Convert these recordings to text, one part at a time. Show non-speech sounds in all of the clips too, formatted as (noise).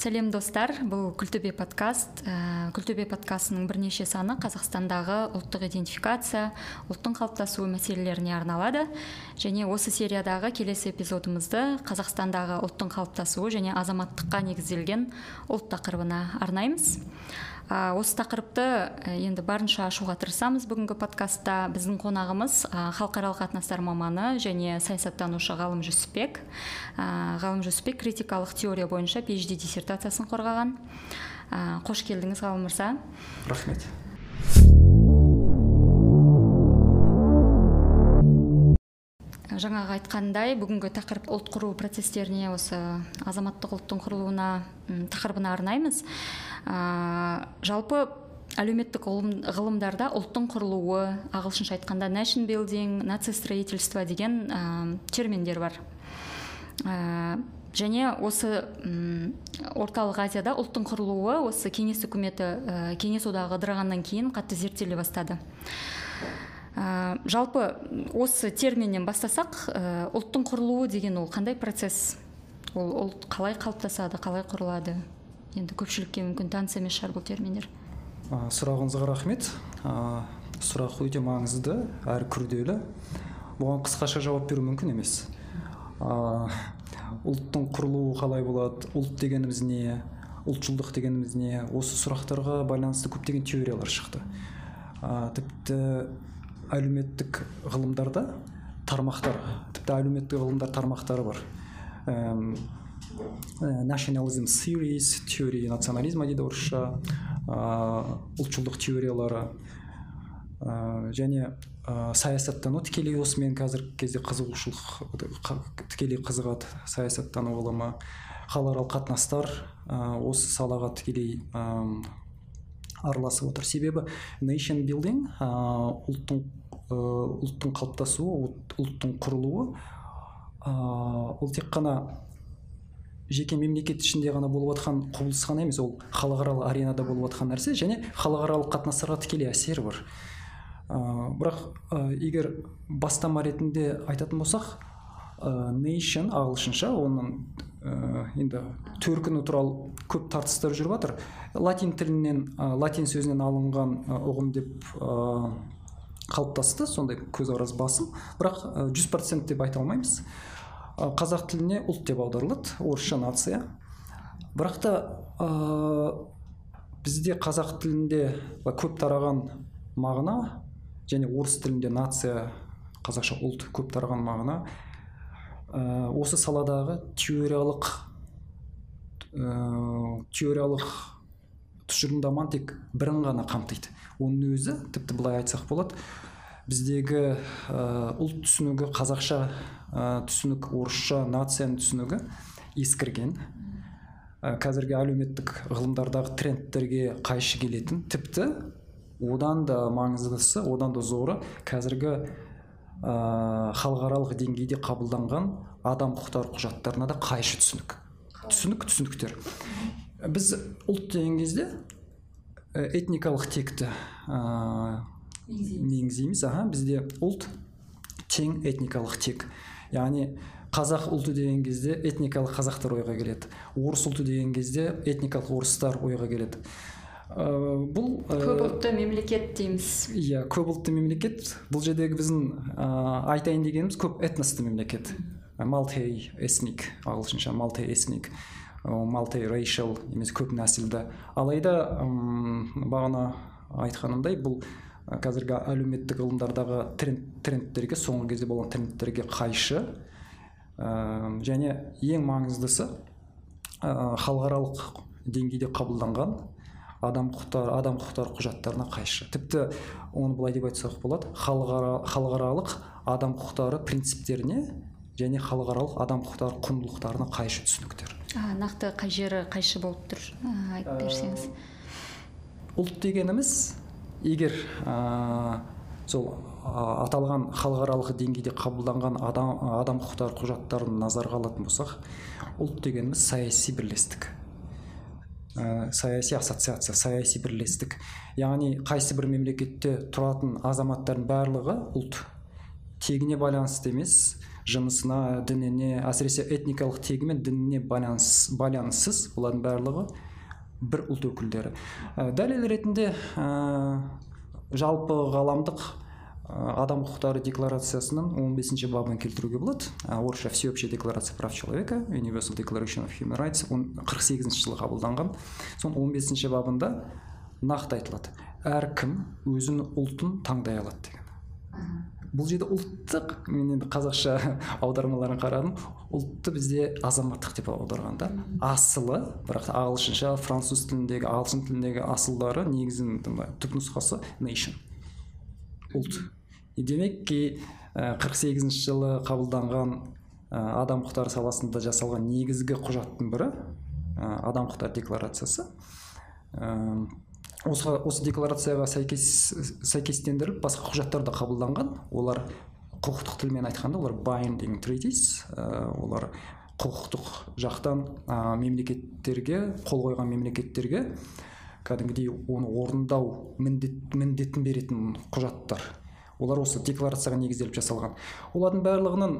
сәлем достар. Бұл күлтөбе подкаст ә, күлтөбе подкастының бірнеше саны қазақстандағы ұлттық идентификация ұлттың қалыптасуы мәселелеріне арналады. Және осы сериядағы келесі эпизодымызды қазақстандағы ұлттың қалыптасуы және азаматтыққа негізделген ұлт тақырыбына арнаймыз. Осы тақырыпты енді барынша ашуға тырысамыз бүгінгі подкастта. Біздің қонағымыз халықаралық қатынастар маманы және саясаттанушы ғалым жүсіпбек. Ғалым жүсіпбек критикалық теория бойынша phd диссертациясын қорғаған. Қош келдіңіз ғалым мырза. Рахмет. Жаңағы айтқандай бүгінгі тақырып ұлт құру процестеріне осы азаматтық ұлттың құрылуына тақырыбына арнаймыз. Ә, жалпы әлеуметтік ғылым, ғылымдарда ұлттың құрылуы ағылшынша айтқанда nation building нация строительство деген ә, терминдер бар. Ә, және осы ұм, орталық азияда ұлттың құрылуы осы кеңес үкіметі ә, кеңес одағы ыдырағаннан кейін қатты зерттеле бастады. Ә, жалпы осы терминнен бастасақ ә, ұлттың құрылуы деген ол қандай процесс? Ол ұлт қалай қалыптасады қалай құрылады? Енді көпшілікке мүмкін таныс емес шығар бұл терминдер. Ә, сұрағыңызға рахмет. Ә, сұрақ өте маңызды әрі күрделі. Бұған қысқаша жауап беру мүмкін емес. Ә, ұлттың құрылуы қалай болады? Ұлт дегеніміз не? Ұлтшылдық дегеніміз не? Осы сұрақтарға байланысты көптеген теориялар шықты. Ә, тіпті әлеуметтік ғылымдарда тармақтар тіпті әлеуметтік ғылымдар тармақтары бар. Әм, nationalism theories теория национализма дейді орысша ұлтшылдық теориялары. Ә, және ә, саясаттану тікелей осымен қазіргі кезде қызығушылық тікелей қызығады саясаттану ғылымы. Халықаралық қатынастар ә, осы салаға тікелей араласып отыр. Себебі nation building ұлттың ұлттың қалыптасуы ұлттың құрылуы ол тек қана жеке мемлекет ішінде ғана болып жатқан құбылыс қана емес ол халықаралық аренада болып жатқан нәрсе және халықаралық қатынастарға тікелей әсері бар. Ә, бірақ ә, егер бастама ретінде айтатын болсақ ә, nation ағылшынша оның ә, енді төркіні туралы көп тартыстар жүріп жатыр. Латин тілінен ә, латин сөзінен алынған ұғым деп ә, қалыптасты сондай көзқарас басым. Бірақ жүз процент деп айта алмаймыз. Қазақ тіліне ұлт деп аударылады орысша нация. Бірақ та ә, бізде қазақ тілінде көп тараған мағына және орыс тілінде нация қазақша ұлт көп тараған мағына ә, осы саладағы теориялық ә, теориялық тұжырымдаманы тек бірін ғана қамтиды. Оның өзі тіпті былай айтсақ болады біздегі ә, ұлт түсінігі қазақша ә, түсінік орысша нацияның түсінігі ескірген. Ә, қазіргі әлеуметтік ғылымдардағы трендтерге қайшы келетін. Тіпті одан да маңыздысы одан да зоры қазіргі халықаралық деңгейде қабылданған адам құқықтары құжаттарына да қайшы түсінік. Түсінік түсініктер. Біз ұлт деген кезде этникалық текті ә, меңзейміз. Аха бізде ұлт тең этникалық тек. Яғни қазақ ұлты деген кезде этникалық қазақтар ойға келеді. Орыс ұлты деген кезде этникалық орыстар ойға келеді. Бұл көп ұлтты мемлекет дейміз. иә көп ұлтты мемлекет. Бұл жердегі біздің ә, айтайын дегеніміз көп этносты мемлекет. Малти эсник ағылшынша малти эсник малти рейшал емес көп нәсілді. Алайда бағана айтқанымдай бұл қазіргі әлеуметтік ғылымдардағы тренд, трендтерге соңғы кезде болған трендтерге қайшы. Ә, және ең маңыздысы ә, халықаралық деңгейде қабылданған адам құқықтары адам құқықтары құжаттарына қайшы. Тіпті оны былай деп айтсақ болады халықаралық адам құқықтары принциптеріне және халықаралық адам құқықтары құндылықтарына қайшы түсініктер. А, нақты қай жері қайшы болып тұр айтып берсеңіз. ұлт дегеніміз егер ә, сол аталған халықаралық деңгейде қабылданған адам, адам құқықтары құжаттарын назарға алатын болсақ ұлт дегеніміз саяси бірлестік. Ә, саяси ассоциация саяси бірлестік. Яғни қайсы бір мемлекетте тұратын азаматтардың барлығы ұлт. Тегіне байланысты емес жынысына дініне әсіресе этникалық тегі мен дініне байланыс, байланыссыз бұлардың барлығы бір ұлт өкілдері. Ә, дәлел ретінде ә, жалпы ғаламдық адам құқықтары декларациясының 15 бабын келтіруге болады. Ә, орысша всеобщая декларация прав человека universal declaration of human rights он 48 жылы қабылданған. Соның 15 бабында нақты айтылады. Әркім өзінің ұлтын таңдай алады деген. Бұл жерде ұлттық мен енді қазақша (laughs) аудармаларын қарадым. Ұлтты бізде азаматтық деп аударған да. Асылы бірақ та ағылшынша француз тіліндегі ағылшын тіліндегі асылдары негізін түпнұсқасы nation ұлт. Демек ки қырық сегізінші жылы қабылданған ә, адам құқықтары саласында жасалған негізгі құжаттың бірі ә, адам құқықтары декларациясы. Осы, осы декларацияға сәйкес сәйкестендіріліп басқа құжаттар да қабылданған. Олар құқықтық тілмен айтқанда олар binding treaties олар құқықтық жақтан ә, мемлекеттерге қол қойған мемлекеттерге кәдімгідей оны орындау міндет, міндетін беретін құжаттар. Олар осы декларацияға негізделіп жасалған. Олардың барлығының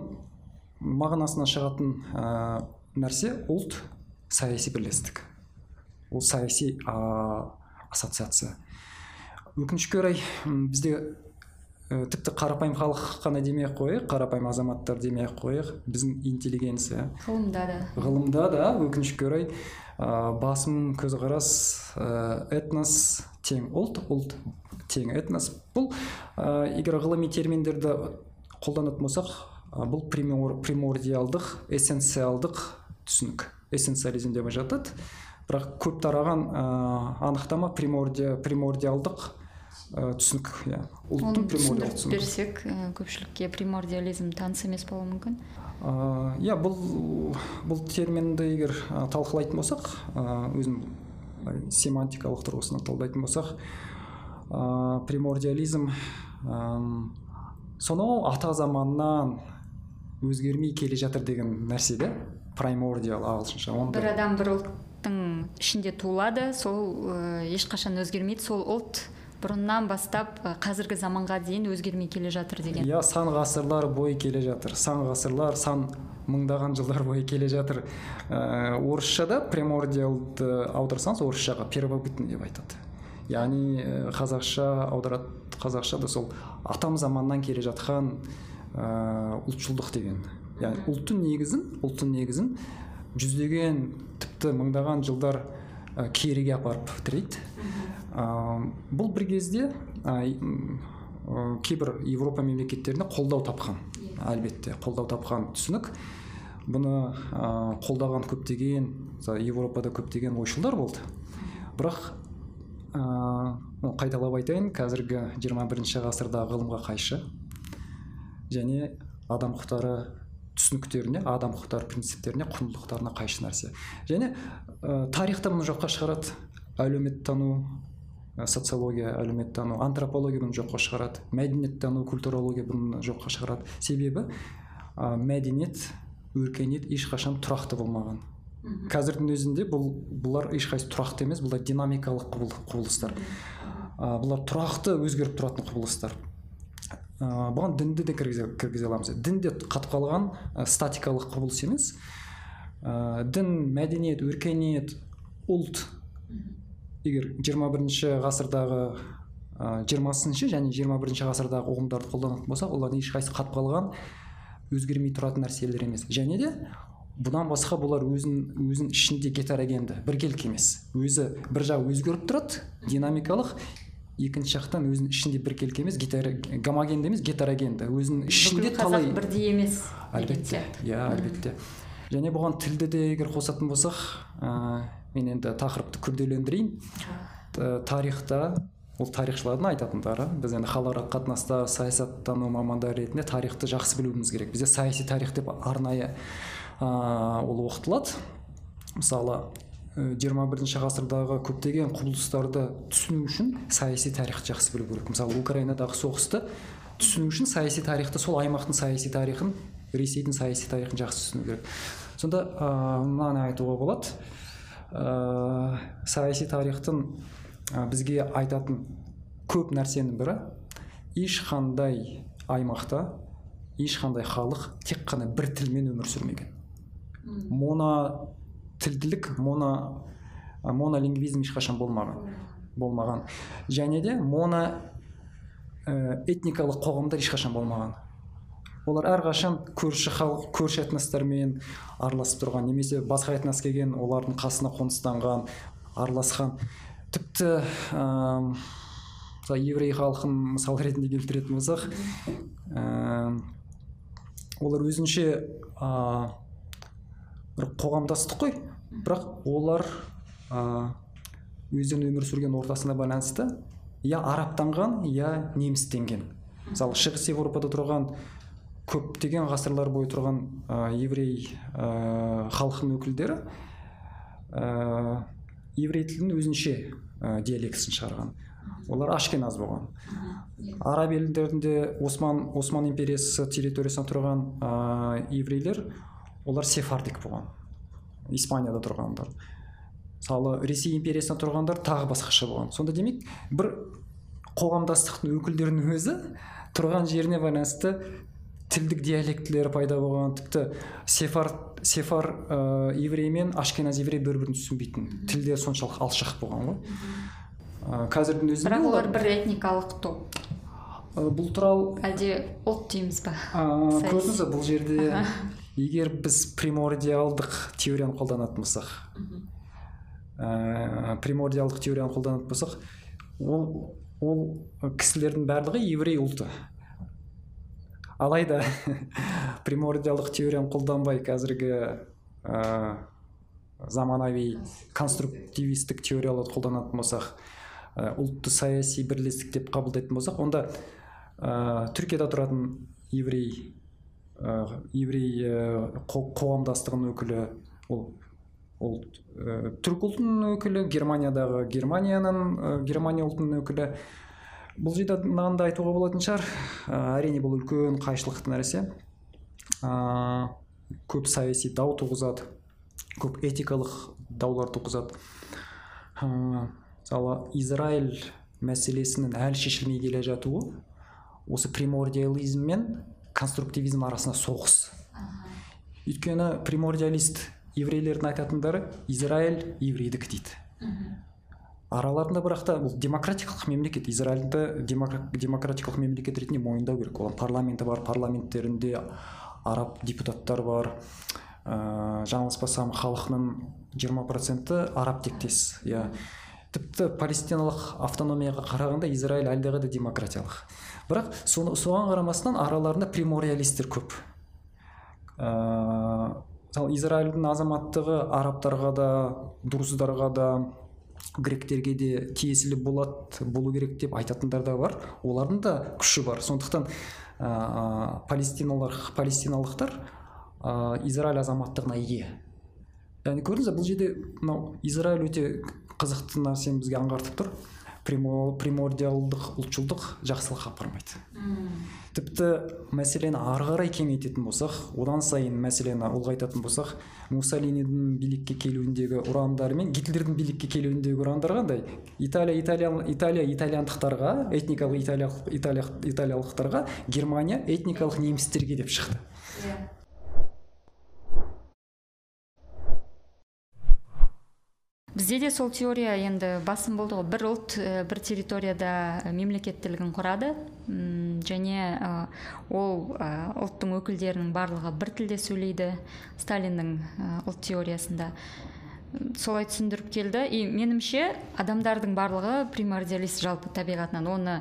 мағынасынан шығатын ә, нәрсе ұлт саяси бірлестік. Ол саяси ә, ассоциация. Өкінішке орай бізде ә, тіпті қарапайым халық қана демей ақ қояйық қарапайым азаматтар демей ақ қояйық. Біздің интеллигенция ғылымда да. ғылымда да өкінішке орай ә, басым көзқарас ә, этнос тең ұлт ұлт тең этнос. Бұл ә, егер ғылыми терминдерді қолданатын болсақ ә, бұл примор, примордиалдық эссенциалдық түсінік. Эссенциализм деп жатады бірақ көп тараған ә, анықтама примордиалдық түсінік иә. Оны түсіндіріп берсек көпшілікке примордиализм таныс емес болуы мүмкін. Иә бұл бұл терминді егер талқылайтын болсақ өзім семантикалық тұрғысынан талдайтын болсақ ә, примордиализм ә, сонау ата заманнан өзгермей келе жатыр деген нәрсе де примордиал ағылшынша бір адам бір ұлттың ішінде туылады сол ешқашан өзгермейді сол ұлт бұрыннан бастап қазіргі заманға дейін өзгермей келе жатыр деген. Иә сан ғасырлар бойы келе жатыр. Сан ғасырлар сан мыңдаған жылдар бойы келе жатыр. Ә, орысшада примордиалды аударсаңыз орысшаға первобытный деп айтады. Яғни қазақша аударады қазақша да сол атам заманнан келе жатқан ә, ұлтшылдық деген. Яғни ұлттың негізін ұлттың негізін жүздеген тіпті мыңдаған жылдар ә, керіге апарып тірейді ә, бұл бір кезде ә, кейбір европа мемлекеттеріне қолдау тапқан әлбетте қолдау тапқан түсінік. Бұны ә, қолдаған көптеген европада көптеген ойшылдар болды. Бірақ ә, қайталап айтайын қазіргі 21 ғасырдағы ғылымға қайшы және адам құқықтары түсініктеріне адам құқықтары принциптеріне құндылықтарына қайшы нәрсе. Және ә, тарихта бұны жоққа шығарады. Әлеуметтану социология әлеуметтану антропология бұны жоққа шығарады. Мәдениеттану культурология бұны жоққа шығарады. Себебі ә, мәдениет өркениет ешқашан тұрақты болмаған. Қазірдің өзінде бұл бұлар ешқайсысы тұрақты емес бұлар динамикалық құбылыстар. Ә, бұлар тұрақты өзгеріп тұратын құбылыстар. Ә, бұған дінді де кіргізе, кіргізе аламыз. Дін де қатып қалған ә, статикалық құбылыс емес. Ә, дін мәдениет өркениет ұлт. Егер 21 ғасырдағы жиырмасыншы және 21 ғасырдағы ұғымдарды қолданатын болсақ олардың ешқайсысы қатып қалған өзгермей тұратын нәрселер емес. Және де бұдан басқа бұлар өзін өзін ішінде гетерогенді біркелкі емес. Өзі бір жағы өзгеріп тұрады динамикалық екінші жақтан өзінің ішінде біркелкі емес гомогенді емес гетерогенді өзінің ішінде талай бірдей емес әлбетте. иә әлбетте. Және бұған тілді де егер қосатын болсақ ә, мен енді тақырыпты күрделендірейін. Тарихта ол тарихшылардың айтатындары. Біз енді халықаралық қатынастар саясаттану мамандары ретінде тарихты жақсы білуіміз керек. Бізде саяси тарих деп арнайы ол оқытылады. Мысалы жиырма бірінші ғасырдағы көптеген құбылыстарды түсіну үшін саяси тарихты жақсы білу керек. Мысалы украинадағы соғысты түсіну үшін саяси тарихты сол аймақтың саяси тарихын ресейдің саяси тарихын жақсы түсіну керек. Сонда ә, мынаны айтуға болады. Ә, саяси тарихтың бізге айтатын көп нәрсенің бірі ешқандай аймақта ешқандай халық тек қана бір тілмен өмір сүрмеген. Моно тілділік моно монолингвизм ешқашан болмаған болмаған. Және де моно ә, этникалық қоғамдар ешқашан болмаған. Олар әрқашан көрші халық көрші этностармен араласып тұрған немесе басқа этнос келген олардың қасына қоныстанған араласқан. Тіпті ә, еврей халқын мысал ретінде келтіретін болсақ ә, олар өзінше ә, бір қоғамдастық қой. Бірақ олар ә, өздерінің өмір сүрген ортасына байланысты я арабтанған я немістенген. Мысалы шығыс еуропада тұрған көптеген ғасырлар бойы тұрған ә, еврей ә, халқының өкілдері ә, еврей тілінің өзінше ә, диалектісін шығарған. Олар ашкеназ болған. Араб елдерінде осман осман империясы территориясында тұрған ә, еврейлер олар сефардик болған. Испанияда тұрғандар мысалы ресей империясында тұрғандар тағы басқаша болған. Сонда демек бір қоғамдастықтың өкілдерінің өзі тұрған жеріне байланысты тілдік диалектілер пайда болған тіпті сефар сефар ә, еврей мен ашкеназ еврей бір бірін түсінбейтін тілдері соншалық алшақ болған ғой. Ә, қазірдің өзінде бірақ олар бір этникалық топ. Ә, бұл туралы әлде ұлт дейміз ба? Ә, көрдіңіз ба бұл жерде егер біз примордиалдық теорияны қолданатын болсақ ә, примордиалдық теорияны қолданатын болсақ ол ол кісілердің барлығы еврей ұлты. Алайда (laughs) примордиалдық теорияны қолданбай қазіргі ә, заманауи конструктивистік. теорияларды қолданатын болсақ ә, ұлтты саяси бірлестік деп қабылдайтын болсақ онда ә, түркияда тұратын еврей еврей ә, қо- қоғамдастығының өкілі ол ол ә, түрік ұлтының өкілі германиядағы германияның ә, германия ұлтының өкілі. Бұл жерде мынаны да айтуға болатын шығар. Ә, әрине бұл үлкен қайшылықты нәрсе. Ә, көп саяси дау туғызады көп этикалық даулар туғызады. Ә, мысалы израиль мәселесінің әлі шешілмей келе жатуы осы примордиализм мен конструктивизм арасында соғыс. Өйткені примордиалист еврейлердің айтатындары израиль еврейдікі дейді. Араларында бірақ та бұл демократиялық мемлекет израильді демокра- демократиялық мемлекет ретінде мойындау керек. Оған парламенті бар парламенттерінде араб депутаттар бар. Ә, жаңылыспасам халқының жиырма проценті араб тектес. Иә. Тіпті палестиналық автономияға қарағанда израиль әлдеқайда демократиялық. Бірақ соны соған қарамастан араларында примориалистер көп. Ыыы мысалы израильдің азаматтығы арабтарға да друздарға да гректерге де тиесілі болады болу керек деп айтатындар да бар. Олардың да күші бар. Сондықтан ә, палестиналар палестиналықтар ә, израиль азаматтығына ие. Яғни көрдіңіз ба бұл жерде мынау израиль өте қызықты нәрсені бізге аңғартып тұр. Примо- примордиалдық ұлтшылдық жақсылыққа апармайды. Тіпті мәселені ары қарай кеңейтетін болсақ одан сайын мәселені ұлғайтатын болсақ муссолинидің билікке келуіндегі ұрандары мен гитлердің билікке келуіндегі ұрандар қандай? Италия италия италия итальяндықтарға этникалық италиялық италия- италиялықтарға германия этникалық немістерге деп шықты. Бізде де сол теория енді басым болды ғой. Бір ұлт бір территорияда мемлекеттілігін құрады. Және ол ұлттың өкілдерінің барлығы бір тілде сөйлейді сталиннің ұлт теориясында. Солай түсіндіріп келді. И меніңше адамдардың барлығы примордиалист жалпы табиғатынан. Оны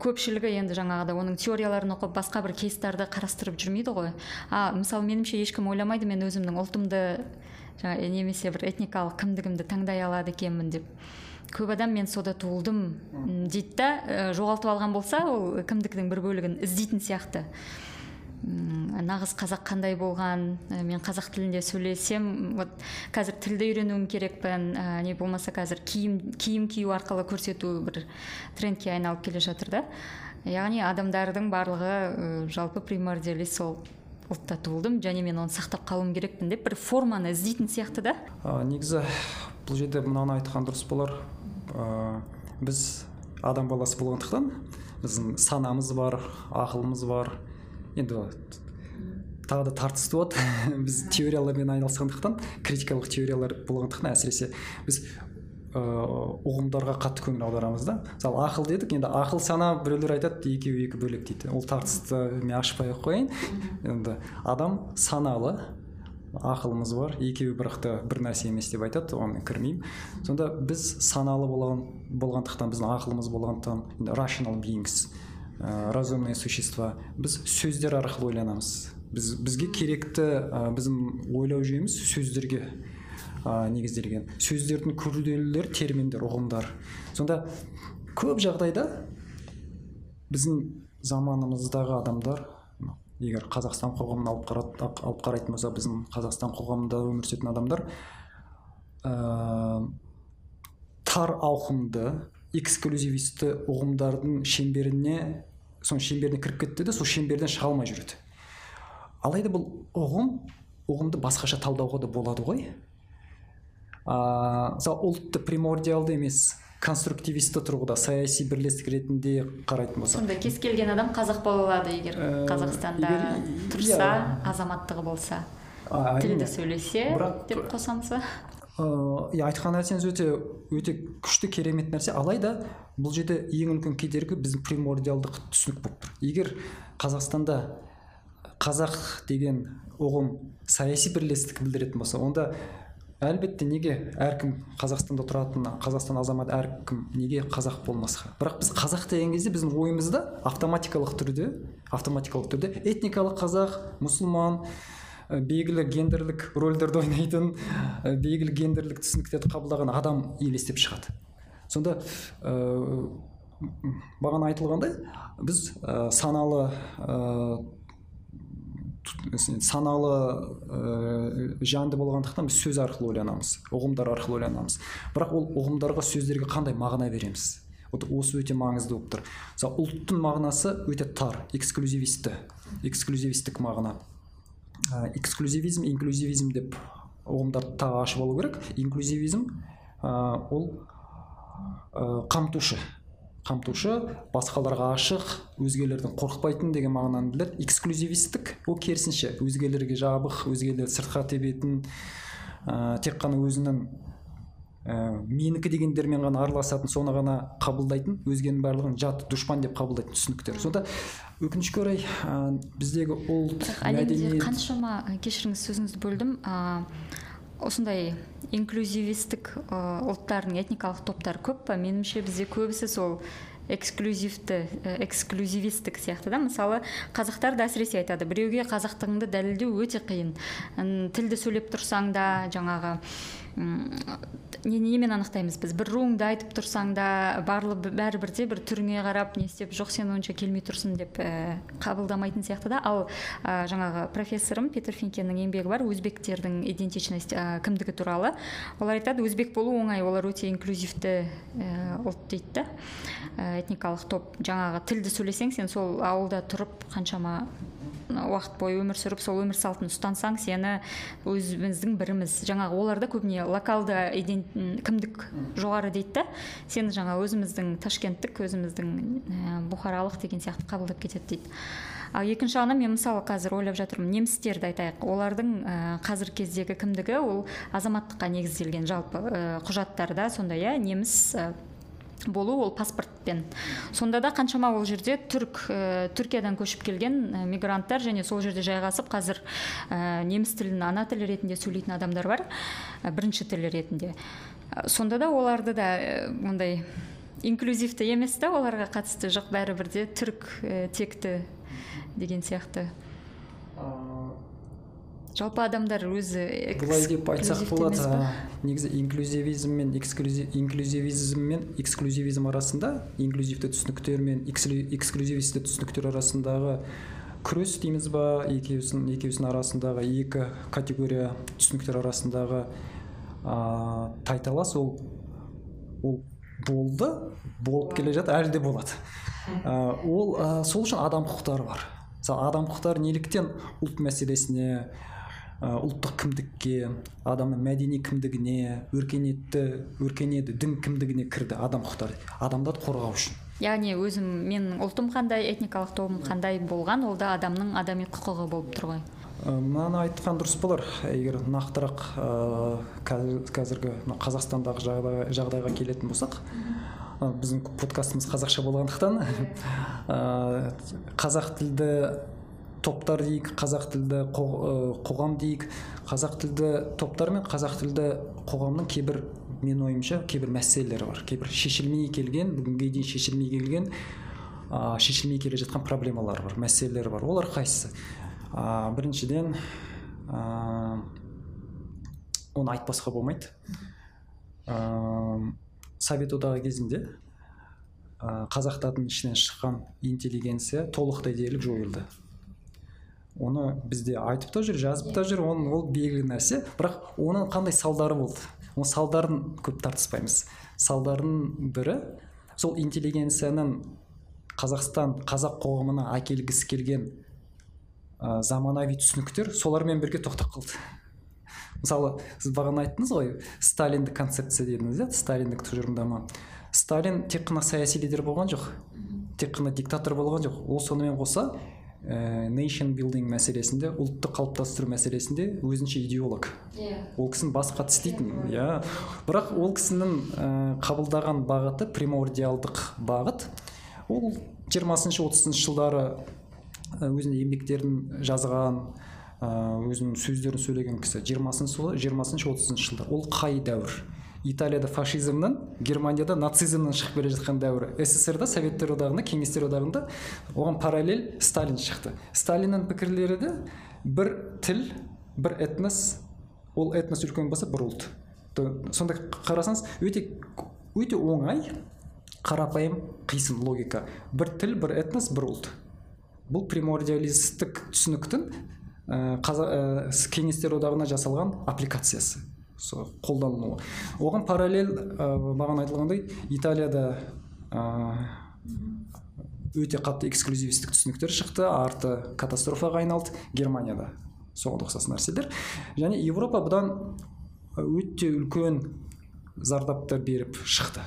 көпшілігі енді жаңағыдай оның теорияларын оқып басқа бір кейстарды қарастырып жүрмейді ғой. А мысалы меніңше ешкім ойламайды мен өзімнің ұлтымды жаңа немесе бір этникалық кімдігімді таңдай алады екенмін деп. Көп адам мен сода туылдым дейді да. Ә, жоғалтып алған болса ол кімдіктің бір бөлігін іздейтін сияқты. Нағыз қазақ қандай болған ә, мен қазақ тілінде сөйлесем вот қазір тілді үйренуім керекпін ә, не болмаса қазір киім киім кию арқылы көрсету бір трендке айналып келе жатыр да. Яғни адамдардың барлығы ә, жалпы примордиалист сол. Ұлтта туылдым және мен оны сақтап қалуым керекпін деп бір форманы іздейтін сияқты да. Ә, негізі бұл жерде мынаны айтқан дұрыс болар. Ә, біз адам баласы болғандықтан біздің санамыз бар ақылымыз бар. Енді тағы да тартысты болады (laughs) біз теориялармен айналысқандықтан критикалық теориялар болғандықтан әсіресе біз ұғымдарға қатты көңіл аударамыз да. Мысалы ақыл дедік енді ақыл сана біреулер айтады екеуі екі бөлек дейді. Ол тартысты мен ашпай ақ қояйын. Енді адам саналы ақылымыз бар екеуі бірақ та бір нәрсе емес деп айтады оған кірмеймін. Сонда біз саналы болған болғандықтан біздің ақылымыз болғандықтан rational beings ә, разумные существа біз сөздер арқылы ойланамыз. Біз бізге керекті ә, біздің ойлау жүйеміз сөздерге. Ә, негізделген. Сөздердің күрделілер терминдер ұғымдар. Сонда көп жағдайда біздің заманымыздағы адамдар егер қазақстан қоғамын алып, алып қарайтын болсақ біздің қазақстан қоғамында өмір сүретін адамдар ә, тар ауқымды эксклюзивисті ұғымдардың шеңберіне соның шеңберіне кіріп кетті де сол шеңберден шыға алмай жүреді. Алайда бұл ұғым ұғымды басқаша талдауға да болады ғой. Ыыы мысалы ұлтты примордиалды емес конструктивисті тұрғыда саяси бірлестік ретінде қарайтын болсақ. Сонда кез келген адам қазақ бола алады егер Ә, қазақстанда егер- тұрса иә. азаматтығы болса. Тілді сөйлесе Бірақ- деп қосамыз ба? Ыыы иә айтқан нәрсеңіз өте өте күшті керемет нәрсе. Алайда бұл жерде ең үлкен кедергі біздің примордиалдық түсінік болып тұр. Егер қазақстанда қазақ деген ұғым саяси бірлестік білдіретін болса онда әлбетте неге әркім қазақстанда тұратын қазақстан азаматы әркім неге қазақ болмасқа? Бірақ біз қазақ деген кезде біздің ойымызда автоматикалық түрде автоматикалық түрде этникалық қазақ мұсылман ә, белгілі гендерлік рөлдерді ойнайтын ә, белгілі гендерлік түсініктерді қабылдаған адам елестеп шығады. Сонда ә, бағана айтылғандай біз ә, саналы саналы ә, жанды болғандықтан біз сөз арқылы ойланамыз ұғымдар арқылы ойланамыз. Бірақ ол ұғымдарға сөздерге қандай мағына береміз? Вот осы өте маңызды болып тұр. Мысалы ұлттың мағынасы өте тар эксклюзивисті эксклюзивистік мағына. Ә, эксклюзивизм инклюзивизм деп ұғымдарды тағы ашып алу керек. Инклюзивизм ә, ол қамтушы қамтушы басқаларға ашық өзгелерден қорықпайтын деген мағынаны білдіреді эксклюзивистік ол керісінше. Өзгелерге жабық өзгелер сыртқа тебетін ә, тек қана өзінің ә, менікі дегендермен ғана араласатын соны ғана қабылдайтын өзгенің барлығын жат дұшпан деп қабылдайтын түсініктер. Сонда өкінішке орай ә, біздегі ұлт әлемде мәдениет қаншама кешіріңіз сөзіңізді бөлдім. Осындай инклюзивистік ә, ұлттардың этникалық топтары көп па? Меніңше бізде көбісі сол эксклюзивті ә, эксклюзивистік сияқты да? Мысалы қазақтар да әсіресе айтады біреуге қазақтығыңды дәлелдеу өте қиын тілді сөйлеп тұрсаң да жаңағы не немен анықтаймыз біз? Бір руыңды айтып тұрсаң да барлы бәрібір де бір түріңе қарап не істеп жоқ сен онша келмей тұрсың деп ә, қабылдамайтын сияқты да? Ал ә, жаңағы профессорым петр финкенің еңбегі бар өзбектердің идентичность ә, кімдігі туралы. Олар айтады өзбек болу оңай олар өте инклюзивті ә, ұлт дейді да? Этникалық топ. Жаңағы тілді сөйлесең сен сол ауылда тұрып қаншама уақыт бойы өмір сүріп сол өмір салтын ұстансаң сені өзіміздің біріміз. Жаңағы оларда көбіне локалды иден- кімдік жоғары дейді да? Сені жаңа өзіміздің ташкенттік өзіміздің ә, бұхаралық деген сияқты қабылдап кетеді дейді. Ал екінші жағынан мен мысалы қазір ойлап жатырмын немістерді айтайық. Олардың ә, қазіргі кездегі кімдігі? Ол азаматтыққа негізделген жалпы ә, құжаттарда сондай иә неміс болу ол паспортпен. Сонда да қаншама ол жерде түрк ә, түркиядан көшіп келген ә, мигранттар және сол жерде жайғасып қазір ә, неміс тілін ана тілі ретінде сөйлейтін адамдар бар ә, бірінші тілі ретінде. Сонда да оларды да ондай инклюзивті емес та оларға қатысты жоқ бәрібір де түрік текті деген сияқты. Жалпы адамдар өзі былай деп айтсақ болады негізі инклюзивизм мен эксклюзив, инклюзивизм мен эксклюзивизм арасында инклюзивті түсініктер мен эксклю- эксклюзивисті түсініктер арасындағы күрес дейміз ба екеуісінің екеуісінің арасындағы екі категория түсініктер арасындағы ә, тайталас ол ол болды болып келе жатыр әлі де болады. Ә, ол ә, сол үшін адам құқықтары бар. Мысалы адам құқықтары неліктен ұлт мәселесіне ұлттық кімдікке адамның мәдени кімдігіне өркениетті өркениетті дін кімдігіне кірді адам құқықтары адамдарды қорғау үшін. Яғни өзім менің ұлтым қандай этникалық тобым қандай болған ол да адамның адами құқығы болып тұр ғой. Ә, мынаны айтқан дұрыс болар. Егер нақтырақ ә, қазір- қазіргі мына қазақстандағы жағдайға, жағдайға келетін болсақ ә, біздің подкастымыз қазақша болғандықтан (laughs) ә, қазақ тілді топтар дейік қазақ тілді ә, қоғам дейік. Қазақ тілді топтар мен қазақ тілді қоғамның кейбір менің ойымша кейбір мәселелері бар. Кейбір шешілмей келген бүгінге дейін шешілмей келген ә, шешілмей келе жатқан проблемалар бар мәселелер бар. Олар қайсысы? Ә, біріншіден ә, оны айтпасқа болмайды. Ә, совет одағы кезінде ә, қазақтардың ішінен шыққан интеллигенция толықтай дерлік жойылды. Оны бізде айтып та жүр жазып та жүр. Оны ол белгілі нәрсе. Бірақ оның қандай салдары болды? Оның салдарын көп тартыспаймыз. Салдарының бірі сол интеллигенцияның қазақстан қазақ қоғамына әкелгісі келген ә, заманауи түсініктер солармен бірге тоқтап қалды. Мысалы сіз бағана айттыңыз ғой сталиндік концепция дедіңіз иә сталиндік тұжырымдама. Сталин тек қана саяси лидер болған жоқ. Тек қана диктатор болған жоқ. Ол сонымен қоса ә, nation building мәселесінде ұлтты қалыптастыру мәселесінде өзінше идеолог. Ол кісінің бас хат істейтін иә. Бірақ ол кісінің ә, қабылдаған бағыты примордиалдық бағыт ол жиырмасыншы отызыншы жылдары ә, өзінің еңбектерін жазған өзінің сөздерін сөйлеген кісі. Жиырмасыншы жиырмасыншы отызыншы жылдар. Ол қай дәуір? Италияда фашизмнан германияда нацизмнан шығып келе жатқан дәуірі. Ссср да советтер одағында кеңестер одағында оған параллель сталин шықты. Сталиннің пікірлері де бір тіл бір этнос ол этнос үлкен болса бір ұлт. Сонда қарасаңыз өте өте оңай қарапайым қисын логика. Бір тіл бір этнос бір ұлт. Бұл примордиалистік түсініктің ә, кеңестер одағына жасалған аппликациясы. Қолданылуы. Оған параллель ә, бағана айтылғандай италияда өте қатты эксклюзивистік түсініктер шықты арты катастрофаға айналды германияда соған ұқсас нәрселер. Және европа бұдан өте үлкен зардаптар беріп шықты.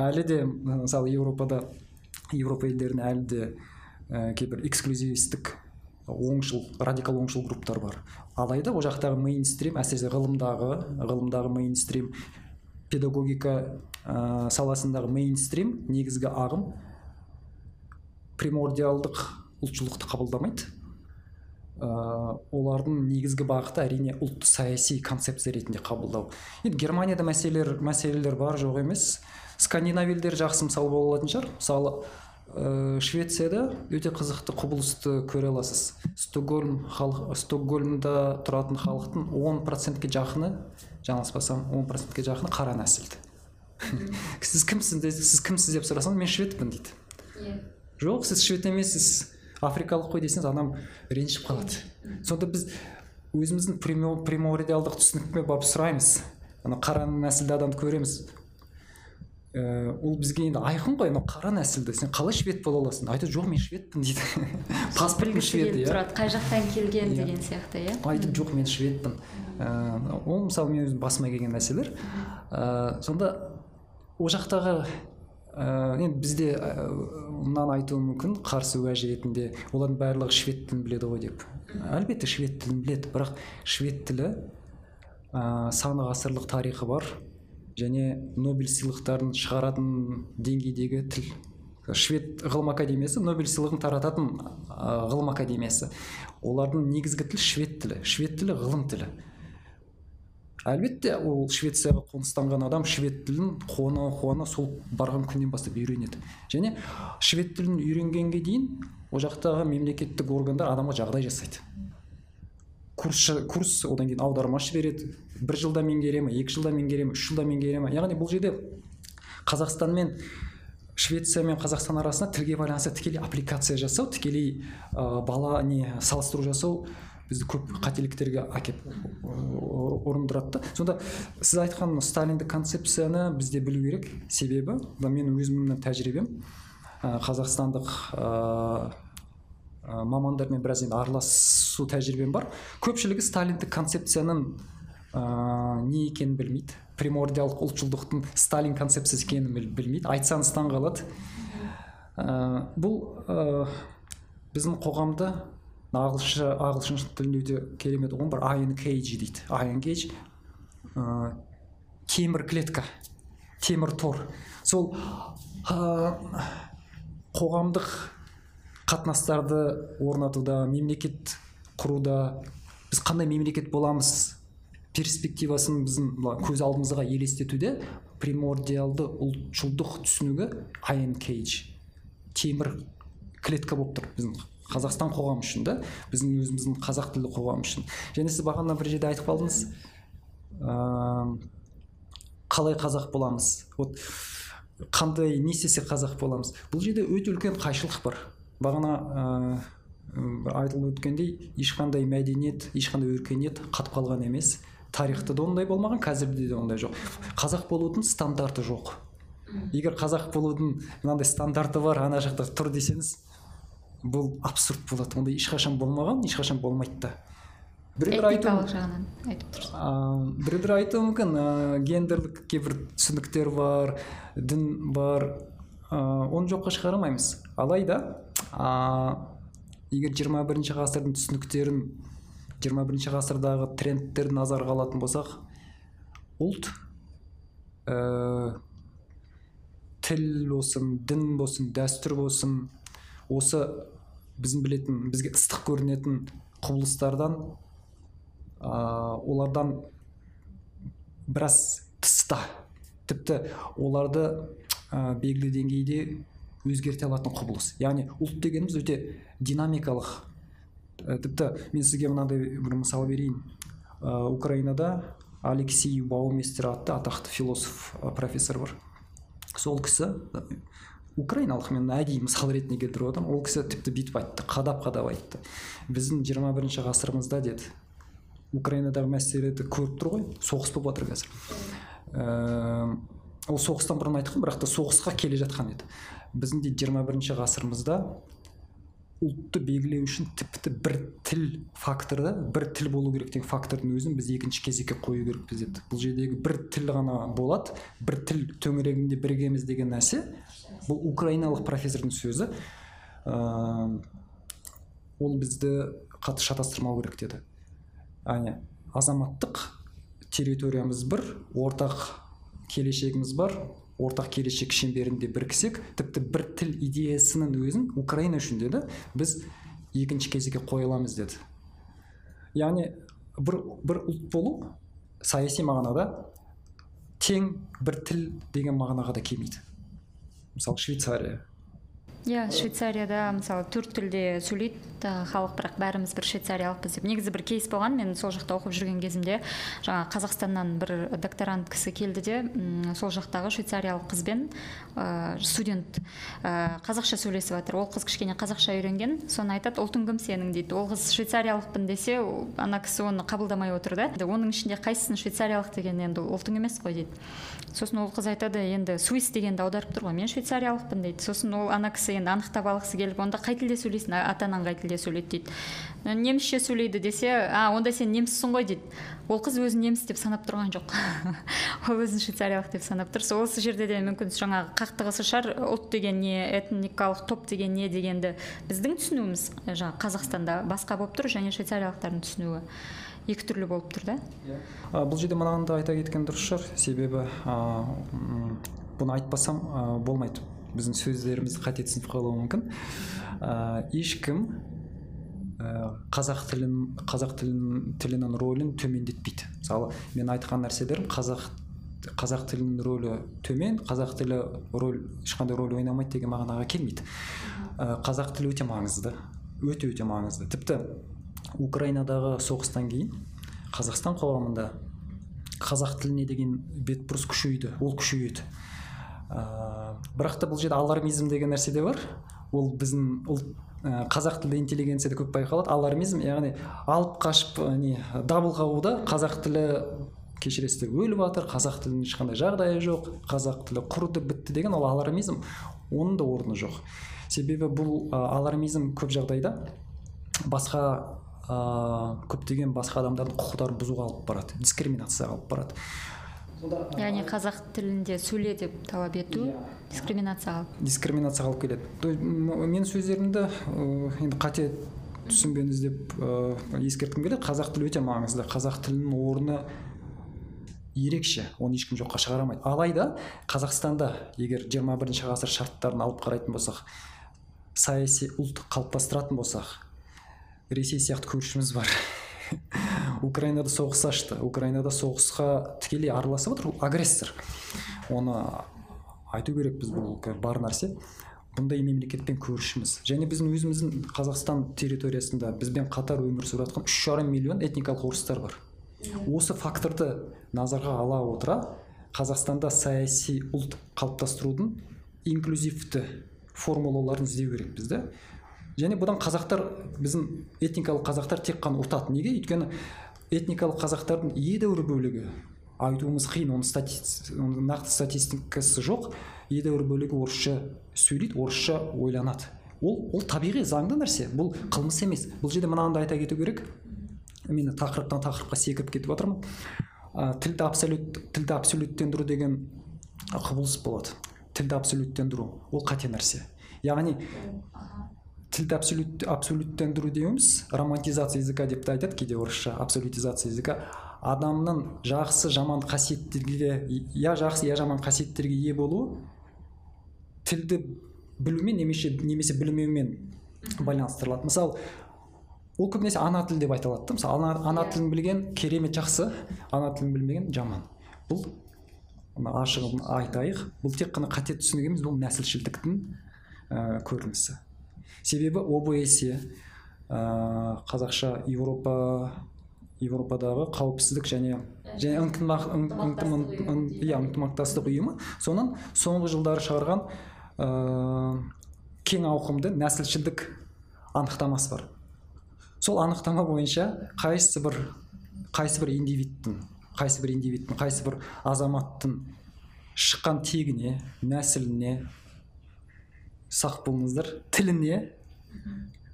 Әлі де мысалы еуропада еуропа елдерінде әлі де ә, кейбір эксклюзивистік оңшыл радикал оңшыл групптар бар. Алайда ол жақтағы мейнстрим әсіресе ғылымдағы ғылымдағы мейнстрим педагогика ә, саласындағы мейнстрим негізгі ағым примордиалдық ұлтшылдықты қабылдамайды. Ә, олардың негізгі бағыты әрине ұлтты саяси концепция ретінде қабылдау. Енді германияда мәселелер мәселелер бар жоқ емес. Скандинав елдері жақсы мысал бола алатын шығар. Мысалы ә, швецияда өте қызықты құбылысты көре аласыз. Стокгольм халық стокгольмда тұратын халықтың 10 процентке жақыны жаңылыспасам 10 процентке жақыны қара нәсілді. (laughs) Сіз кімсіз сіз кімсіз деп сұрасаңыз мен шведпін дейді. Жоқ сіз швед емессіз. Африкалық қой десеңіз адам ренжіп қалады. Сонда біз өзіміздің примо- примордиалдық түсінікпен барып сұраймыз. Ана қара нәсілді адамды көреміз. Ә, ол бізге енді айқын ғой анау қара нәсілді. Сен қалай швед бола аласың? Айтады жоқ мен шведпін дейді. (laughs) Паспортым швед иә. тұрады қай жақтан келген Иә. деген сияқты иә? Айтып жоқ мен шведпін ә, ол мысалы мен өзім басыма келген мәселелер. Ә, сонда ол жақтағы енді бізде мынаны айтуы мүмкін қарсы уәж ретінде олардың барлығы швед тілін біледі ғой деп. Әлбетте швед тілін біледі бірақ швед тілі ә, сан ғасырлық тарихы бар. Және нобель сыйлықтарын шығаратын деңгейдегі тіл. Швед ғылым академиясы нобель сыйлығын тарататын ғылым академиясы. Олардың негізгі тілі швед тілі. Швед тілі ғылым тілі. Әлбетте ол швецияға қоныстанған адам швед тілін қуана қуана сол барған күннен бастап үйренеді. Және швед тілін үйренгенге дейін ол жақтағы мемлекеттік органдар адамға жағдай жасайды. Курс курс одан кейін аудармашы береді. Бір жылда меңгере ме екі жылда меңгере ме үш жылда меңгере ме яғни бұл жерде қазақстан мен швеция мен қазақстан арасында тілге байланысты тікелей аппликация жасау тікелей ә, бала не салыстыру жасау бізді көп қателіктерге әкеп ұрындырады да сонда сіз айтқан сталиндік концепцияны бізде білу керек себебі менің өзімнің тәжірибем қазақстандық ә, мамандармен біраз енді араласу тәжірибем бар. Көпшілігі сталиндік концепцияның ә, не екенін білмейді. Примордиалдық ұлтшылдықтың сталин концепциясы екенін біл- білмейді. Айтсаңыз таң қалады. Ә, бұл ә, біздің ағылшынша ағылшын тілінде өте керемет ұғым бар. Iron cage дейді. Iron cage ә, темір клетка темір тор. Сол ә, қоғамдық қатынастарды орнатуда мемлекет құруда біз қандай мемлекет боламыз перспективасын біздің көз алдымызға елестетуде примордиалды ұлтшылдық түсінігі iron cage. Темір клетка болып тұр біздің қазақстан қоғамы үшін да біздің өзіміздің қазақ тілді қоғам үшін. Және сіз бағана бір жерде айтып қалдыңыз ыыы қалай қазақ боламыз? Вот қандай не істесе қазақ боламыз? Бұл жерде өте үлкен қайшылық бар. Бағана ыыы айтылып өткендей ешқандай мәдениет ешқандай өркениет қатып қалған емес. Тарихта да ондай болмаған қазірде де ондай жоқ. Қазақ болудың стандарты жоқ. Егер қазақ болудың мынандай стандарты бар ана жақта тұр десеңіз бұл абсурд болады. Ондай ешқашан болмаған ешқашан болмайды да. Біреулер айту этникалық жағынан айтып тұрсыз. Ыыы біреулер айтуы мүмкін. Ыыы гендерлік кейбір түсініктер бар дін бар. Ыыы оны жоққа шығара алмаймыз алайда ыыы егер 21 бірінші ғасырдың түсініктерін 21 бірінші ғасырдағы трендтерді назарға алатын болсақ ұлт ііі тіл болсын дін болсын дәстүр болсын осы біздің білетін бізге ыстық көрінетін құбылыстардан ыыы олардан біраз тыста. Тіпті оларды ә, белгілі деңгейде өзгерте алатын құбылыс. Яғни ұлт дегеніміз өте динамикалық ә, тіпті мен сізге мынандай бір мысал берейін ә, украинада алексей баумистер атты атақты философ профессор бар сол кісі украиналық мен әдейі мысал ретінде келтіріп отырмын ол кісі тіпті бүйтіп айтты қадап қадап айтты. Біздің 21 бірінші ғасырымызда деді украинадағы мәселелерді көріп тұр ғой соғыс болып жатыр қазір. Ол соғыстан бұрын айтқан бірақ та соғысқа келе жатқан еді. Біздің де 21 бірінші ғасырымызда ұлтты белгілеу үшін тіпті бір тіл факторы бір тіл болу керек деген фактордың өзін біз екінші кезекке қою керекпіз деді. Бұл жердегі бір тіл ғана болады бір тіл төңірегінде біргеміз деген нәрсе. Бұл украиналық профессордың сөзі. Ыыы ол бізді қатты шатастырмау керек деді. Яғни азаматтық территориямыз бір ортақ келешегіміз бар ортақ келешек шеңберінде біріксек тіпті бір тіл идеясының өзін украина үшін деді. Біз екінші кезекке қоя аламыз деді. Яғни бір, бір ұлт болу саяси мағынада тең бір тіл деген мағынаға да келмейді. Мысалы швейцария. Иә швейцарияда мысалы төрт тілде сөйлейді халық бірақ бәріміз бір швейцариялықпыз деп. Негізі бір кейс болған мен сол жақта оқып жүрген кезімде жаңа қазақстаннан бір докторант кісі келді де сол жақтағы швейцариялық қызбен ә, студент ә, қазақша сөйлесіп жатыр. Ол қыз кішкене қазақша үйренген соны айтады ұлтың кім сенің дейді. Ол қыз швейцариялықпын десе ана кісі оны қабылдамай отыр да. Оның ішінде қайсысың швейцариялық деген енді ұлтың емес қой дейді. Сосын ол қыз айтады енді суис дегенді аударып тұр ғой мен швейцариялықпын дейді. Сосын ол ана кісі енді анықтап алғысы келіп онда қай тілде сөйлейсің? Ата анаң қай тілде сөйлейді дейді. Немісше сөйлейді десе а онда сен неміссің ғой дейді. Ол қыз өзін неміс деп санап тұрған жоқ. (laughs) Ол өзін швейцариялық деп санап тұр сол осы жерде де мүмкін жаңағы қақтығысы шығар. Ұлт деген не этникалық топ деген не дегенді біздің түсінуіміз жаңағы қазақстанда басқа болып тұр және швейцариялықтардың түсінуі екі түрлі болып тұр да. Ә, бұл жерде мынаны да айта кеткен дұрыс шығар. Себебі ә, бұны айтпасам ә, болмайды. Біздің сөздерімізді қате түсініп қалуы мүмкін. Ә, ешкім ә, қазақ тілін қазақ тілін тілінің рөлін төмендетпейді. Мысалы мен айтқан нәрселерім қазақ қазақ тілінің рөлі төмен қазақ тілі рөл ешқандай рөл ойнамайды деген мағынаға келмейді. Ә, қазақ тілі өте маңызды өте өте маңызды. Тіпті украинадағы соғыстан кейін қазақстан қоғамында қазақ тіліне деген бетбұрыс күшейді ол күшейеді. Ә, бірақ та бұл жерде алармизм деген нәрсе де бар. Ол біздің ұлт ә, қазақ тілді интеллигенцияда көп байқалады. Алармизм яғни алып қашып не дабыл қағуда қазақ тілі кешіресіздер. Өліп жатыр қазақ тілінің ешқандай жағдайы жоқ қазақ тілі құрыды бітті деген ол алармизм. Оның да орны жоқ. Себебі бұл алармизм көп жағдайда басқа ә, көптеген басқа адамдардың құқықтарын бұзуға алып барады дискриминацияға алып барады. Яғни қазақ тілінде сөйле деп талап ету Иә. дискриминацияға дискриминацияға алып келеді. То есть м- менің сөздерімді енді қате түсінбеңіз деп ескерткім келеді. Қазақ тілі өте маңызды. Қазақ тілінің орны ерекше. Оны ешкім жоққа шығара алмайды алайда қазақстанда егер 21 бірінші ғасыр шарттарын алып қарайтын болсақ саяси ұлт қалыптастыратын болсақ ресей сияқты көршіміз бар. Украинада соғыс ашты. Украинада соғысқа тікелей араласып отыр агрессор. Оны айту керекпіз бұл бар нәрсе. Бұндай мемлекетпен көршіміз. Және біздің өзіміздің қазақстан территориясында бізбен қатар өмір сүріп жатқан үш жарым миллион этникалық орыстар бар. Осы факторды назарға ала отыра қазақстанда саяси ұлт қалыптастырудың инклюзивті формулаларын іздеу керекпіз да және бұдан қазақтар біздің этникалық қазақтар тек қана ұтады неге? Өйткені этникалық қазақтардың едәуір бөлігі айтуымыз қиын оның нақты статистикасы жоқ едәуір бөлігі орысша сөйлейді орысша ойланады. Ол ол табиғи заңды нәрсе. Бұл қылмыс емес. Бұл жерде мынаны да айта кету керек. Мен тақырыптан тақырыпқа секіріп кетіп жатырмын ә, тілді абсолют тілді абсолюттендіру деген құбылыс болады. Тілді абсолюттендіру. Ол қате нәрсе. Яғни тілді абсолют абсолюттендіру деуіміз. Романтизация языка деп те айтады кейде орысша абсолютизация языка. Адамның жақсы жаман қасиеттерге я жақсы я жаман қасиеттерге ие болуы тілді білумен немесе немесе білмеумен байланыстырылады. Мысалы ол көбінесе ана тіл деп айтылады да. Мысалы ана, ана тілін білген керемет жақсы ана тілін білмеген жаман. Бұл мына ашығын айтайық. Бұл тек қана қате түсінік емес бұл нәсілшілдіктің ә, көрінісі. Себебі обсе ә, қазақша еуропа еуропадағы қауіпсіздік және және ынтым- ын- иә ынтымақтастық ұйымы. Соның соңғы жылдары шығарған ә, кең ауқымды нәсілшілдік анықтамасы бар. Сол анықтама бойынша қайсы бір қайсы бір индивидтің қайсы бір индивидтің қайсы бір азаматтың шыққан тегіне нәсіліне сақ болыңыздар тіліне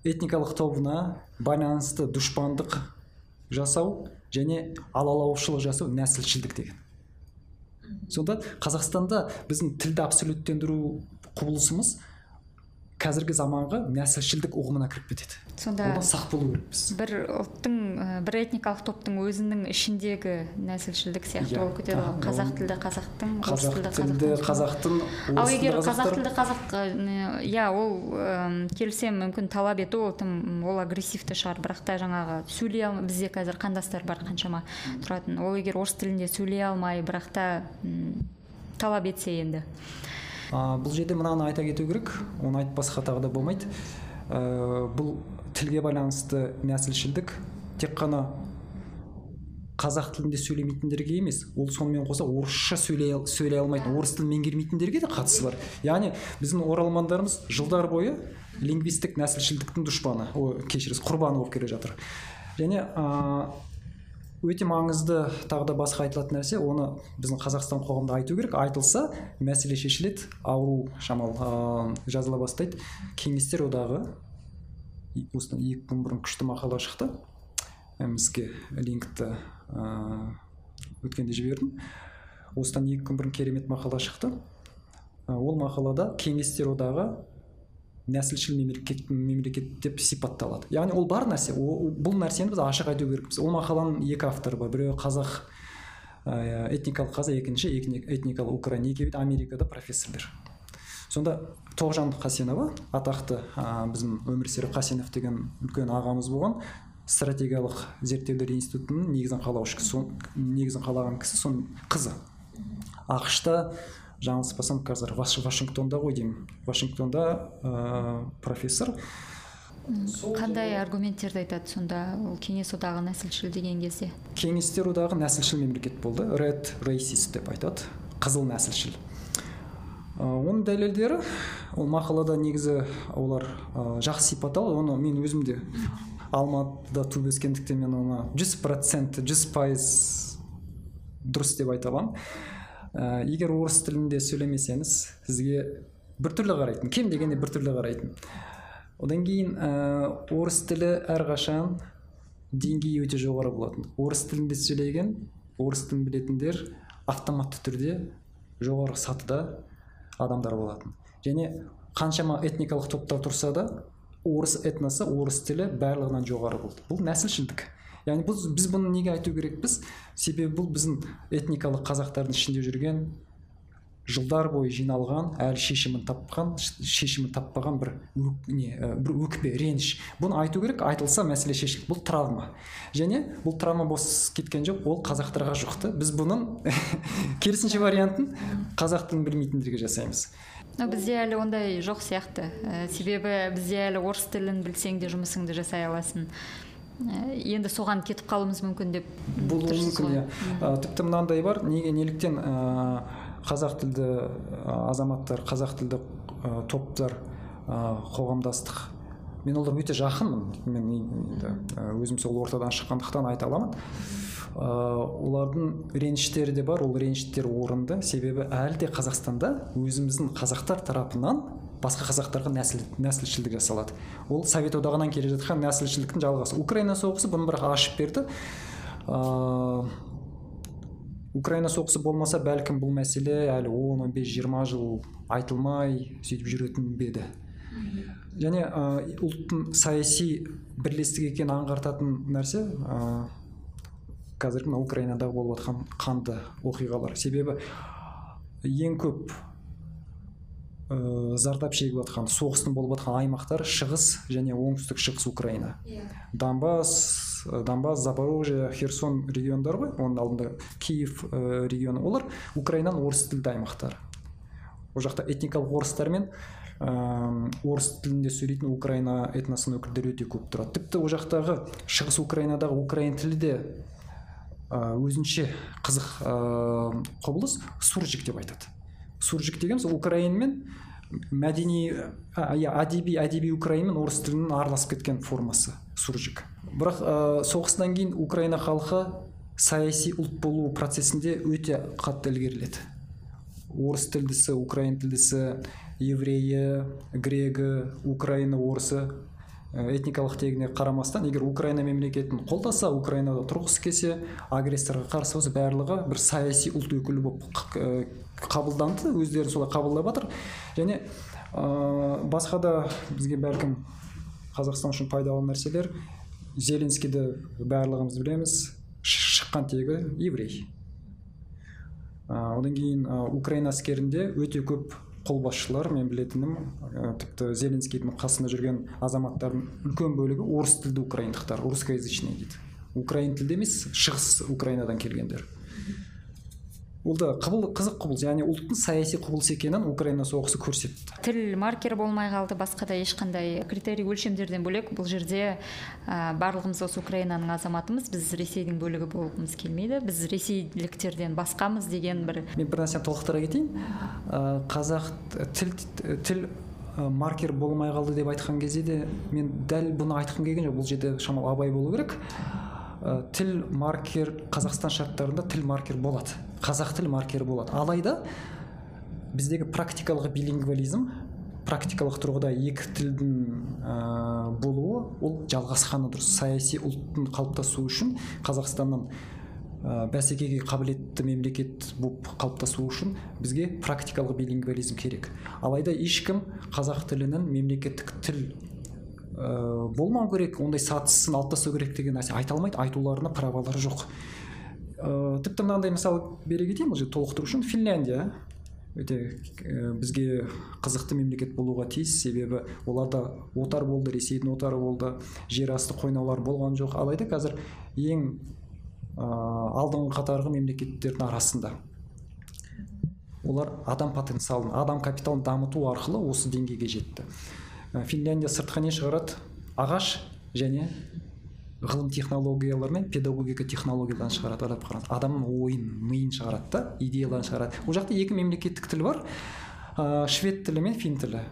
этникалық тобына байланысты дұшпандық жасау және алалаушылық жасау нәсілшілдік деген. Сонда қазақстанда біздің тілді абсолюттендіру құбылысымыз қазіргі заманғы нәсілшілдік ұғымына кіріп кетеді. Сонда одан сақ болу керекпіз. бір ұлттың бір этникалық топтың өзінің ішіндегі нәсілшілдік сияқты Иә. болып кетеді ғой. Қазақ тілді қазақтың қазақ тілді қазақтың ал егер қазақ тілді қазақ иә ол келісемін мүмкін талап ету ол тым ол агрессивті шығар. Бірақ та жаңағы сөйлей алма бізде қазір қандастар бар қаншама тұратын. Ол егер орыс тілінде сөйлей алмай бірақ та талап етсе енді. А, бұл жерде мынаны айта кету керек. Оны айтпасқа тағы да болмайды. Ә, бұл тілге байланысты нәсілшілдік тек қана қазақ тілінде сөйлемейтіндерге емес ол сонымен қоса орысша сөйлей, ал- сөйлей алмайтын орыс тілін меңгермейтіндерге де қатысы бар. Яғни біздің оралмандарымыз жылдар бойы лингвистік нәсілшілдіктің дұшпаны. О кешіріңіз құрбаны болып келе жатыр. Және ә, өте маңызды тағы да басқа айтылатын нәрсе оны біздің қазақстан қоғамында айту керек. Айтылса мәселе шешіледі ауру шамалы ә, жазыла бастайды. Кеңестер одағы осыдан екі күн бұрын күшті мақала шықты. Бізге линкті ә, өткенде жібердім. Осыдан екі күн бұрын керемет мақала шықты. Ол мақалада кеңестер одағы нәсілшіл мемлекет мемлекет деп сипатталады. Яғни ол бар нәрсе о- бұл нәрсені біз ашық айту керекпіз. Ол мақаланың екі авторы бар. Біреуі қазақ ә, этникалық қазақ екінші этни- этникалық украин екеуі америкада профессорлар. Сонда тоғжан қасенова атақты ә, біздің өмірсерік қасенов деген үлкен ағамыз болған стратегиялық зерттеулер институтының негізін қалаушы негізін қалаған кісі соның қызы. Ақш та жаңылыспасам қазір Ваш- вашингтонда ғой деймін. Вашингтонда ә, профессор. Қандай аргументтерді айтады сонда? Ол кеңес одағы нәсілшіл деген кезде? Кеңестер одағы нәсілшіл мемлекет болды. Red racist деп айтады. Қызыл нәсілшіл. Ә, оның дәлелдері ол мақалада негізі олар ә, жақсы сипатталды оны мен өзім де алматыда туып өскендіктен мен оны жүз процент жүз пайыз дұрыс деп айта аламын. Ә, егер орыс тілінде сөйлемесеңіз сізге біртүрлі қарайтын кем дегенде біртүрлі қарайтын. Одан кейін ә, орыс тілі әрқашан деңгейі өте жоғары болатын. Орыс тілінде сөйлеген орыс тілін білетіндер автоматты түрде жоғары сатыда адамдар болатын. Және қаншама этникалық топтар тұрса да орыс этносы орыс тілі барлығынан жоғары болды. Бұл нәсілшілдік. Яғни біз, біз бұны неге айту керекпіз? Себебі бұл біздің этникалық қазақтардың ішінде жүрген жылдар бойы жиналған әлі шешімін тапқан шешімін таппаған бір өк, не бір өкпе реніш. Бұны айту керек айтылса мәселе шешіледі бұл травма. Және бұл травма бос кеткен жоқ ол қазақтарға жұқты. Біз бұның (laughs) керісінше вариантын қазақ тілін білмейтіндерге жасаймыз. Но бізде әлі ондай жоқ сияқты. Себебі бізде әлі орыс тілін білсең де жұмысыңды жасай аласың. Енді соған кетіп қалуымыз мүмкін деп болуы мүмкін иә. Тіпті мынандай бар неге неліктен ә, қазақ тілді ә, азаматтар қазақ тілді ә, топтар ә, қоғамдастық мен олар өте жақынмын. Мен енді өзім сол ортадан шыққандықтан айта аламын. Ә, олардың реніштері де бар ол реніштер орынды. Себебі әлі де қазақстанда өзіміздің қазақтар тарапынан басқа қазақтарға нәсіл нәсілшілдік жасалады. Ол совет одағынан келе жатқан нәсілшілдіктің жалғасы. Украина соғысы бұны бірақ ашып берді. Ыыы украина соғысы болмаса бәлкім бұл мәселе әлі 10-15 20 жыл айтылмай сөйтіп жүретін бе еді. Және ә, ұлттың саяси бірлестік екенін аңғартатын нәрсе ә, қазіргі мына украинадағы болып жатқан қанды оқиғалар. Себебі ең көп ә, зардап шегіп жатқан соғыстың болып жатқан аймақтар шығыс және оңтүстік шығыс украина. Донбасс э, донбасс запорожье херсон региондары ғой оның алдында киев ә, регионы. Олар украинаның орыс тілді аймақтары. Ол жақта этникалық орыстар мен ә, орыс тілінде сөйлейтін украина этносының өкілдері өте көп тұрады. Тіпті ол жақтағы шығыс украинадағы украин тілі де өзінше қызық ә, құбылыс суржик деп айтады. Суржик деген сол украин мен мәдени иә әдеби әдеби украин мен орыс тілінің араласып кеткен формасы суржик бірақ ә, соғыстан кейін украина халқы саяси ұлт болу процесінде өте қатты ілгеріледі. Орыс тілдісі украин тілдісі еврейі грегі украина орысы этникалық тегіне қарамастан егер украина мемлекетін қолдаса украинада тұрғысы келсе агрессорға қарсы болса барлығы бір саяси ұлт өкілі болып ә, қабылданды өздерін солай қабылдап жатыр. Және ә, басқа да бізге бәлкім қазақстан үшін пайдалы нәрселер зеленскийді барлығымыз білеміз шыққан тегі еврей. Ә, одан кейін ә, украина әскерінде өте көп қолбасшылар мен білетінім ә, тіпті зеленскийдің қасында жүрген азаматтардың үлкен бөлігі орыс тілді украиндықтар русскоязычный дейді. Украин тілді емес шығыс украинадан келгендер. Ол да құбыл, қызық құбылыс яғни ұлттың саяси құбылыс екенін украина соғысы көрсетті. Тіл маркер болмай қалды басқа да ешқандай критерий өлшемдерден бөлек. Бұл жерде ә, барлығымыз осы украинаның азаматымыз. Біз ресейдің бөлігі болғымыз келмейді. Біз ресейліктерден басқамыз деген бір мен бір нәрсені толықтыра кетейін. Ә, қазақ тіл тіл маркер болмай қалды деп айтқан кезде де мен дәл бұны айтқым келген жоқ. Бұл жерде шамалы абай болу керек. Ә, тіл маркер қазақстан шарттарында тіл маркер болады. Қазақ тіл маркері болады. Алайда біздегі практикалық билингвализм практикалық тұрғыда екі тілдің ә, болуы ол жалғасқаны дұрыс. Саяси ұлттың қалыптасуы үшін қазақстанның ә, бәсекеге қабілетті мемлекет болып қалыптасу үшін бізге практикалық билингвализм керек. Алайда ешкім қазақ тілінің мемлекеттік тіл ә, болмау керек ондай сатысын алып тастау керек деген нәрсе айта алмайды айтуларына праволары жоқ. Ә, тіпті мынандай мысал бере кетейін бұл жерде толықтыру үшін финляндия өте ә, бізге қызықты мемлекет болуға тиіс. Себебі оларда отар болды ресейдің отары болды жер асты қойнаулар болған жоқ. Алайда қазір ең ә, алдыңғы қатарғы мемлекеттердің арасында олар адам потенциалын адам капиталын дамыту арқылы осы деңгейге жетті. Финляндия сыртқа не шығарады? Ағаш және ғылым технологиялар мен педагогика технологияларын шығарады ойлап қараңыз адамның ойын миын шығарады да идеяларын шығарады. Ол жақта екі мемлекеттік тіл бар. Ә, швед тілі мен фин тілі.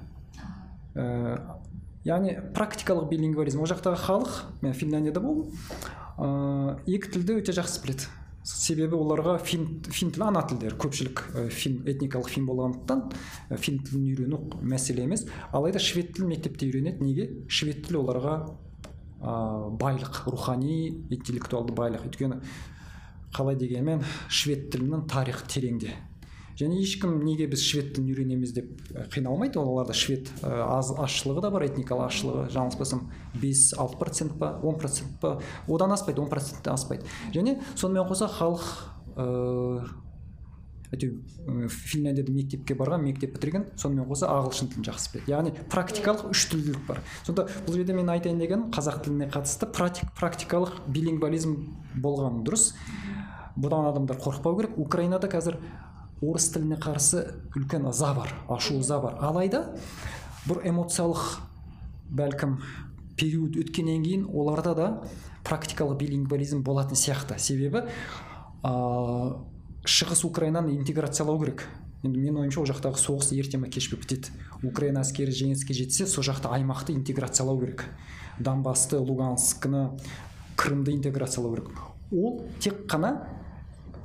Ә, яғни практикалық билингвализм. Ол жақтағы халық мен финляндияда болдым. Ә, екі тілді өте жақсы біледі. Себебі оларға фин, фин тілі ана тілдер көпшілік фин этникалық фин болғандықтан фин тілін үйрену мәселе емес. Алайда швед тілін мектепте үйренеді. Неге? Швед тілі оларға ә, байлық рухани интеллектуалды байлық. Өйткені қалай дегенмен швед тілінің тарихы тереңде. Және ешкім неге біз швед тілін үйренеміз деп і, қиналмайды. Оларда швед і, аз азшылығы да бар этникалық азшылығы. Жаңылыспасам бес алты процент па он процент па одан аспайды он проценттен аспайды. Және сонымен қоса халық ыыы әйтеуір і, финляндияда мектепке барған мектеп бітірген сонымен қоса ағылшын тілін жақсы біледі. Яғни практикалық үш тілділік бар. Сонда бұл жерде мен айтайын дегенім қазақ тіліне қатысты практик, практикалық билингвализм болғаны дұрыс. Бұдан адамдар қорықпау керек. Украинада қазір орыс тіліне қарсы үлкен ыза бар ашу ыза бар. Алайда бір эмоциялық бәлкім период өткеннен кейін оларда да практикалық билингвализм болатын сияқты. Себебі ыыы шығыс украинаны интеграциялау керек. Енді менің ойымша ол жақтағы соғыс ерте ме кеш пе бітеді украина әскері жеңіске жетсе сол жақта аймақты интеграциялау керек. Донбассты луганскіні крымды интеграциялау керек. Ол тек қана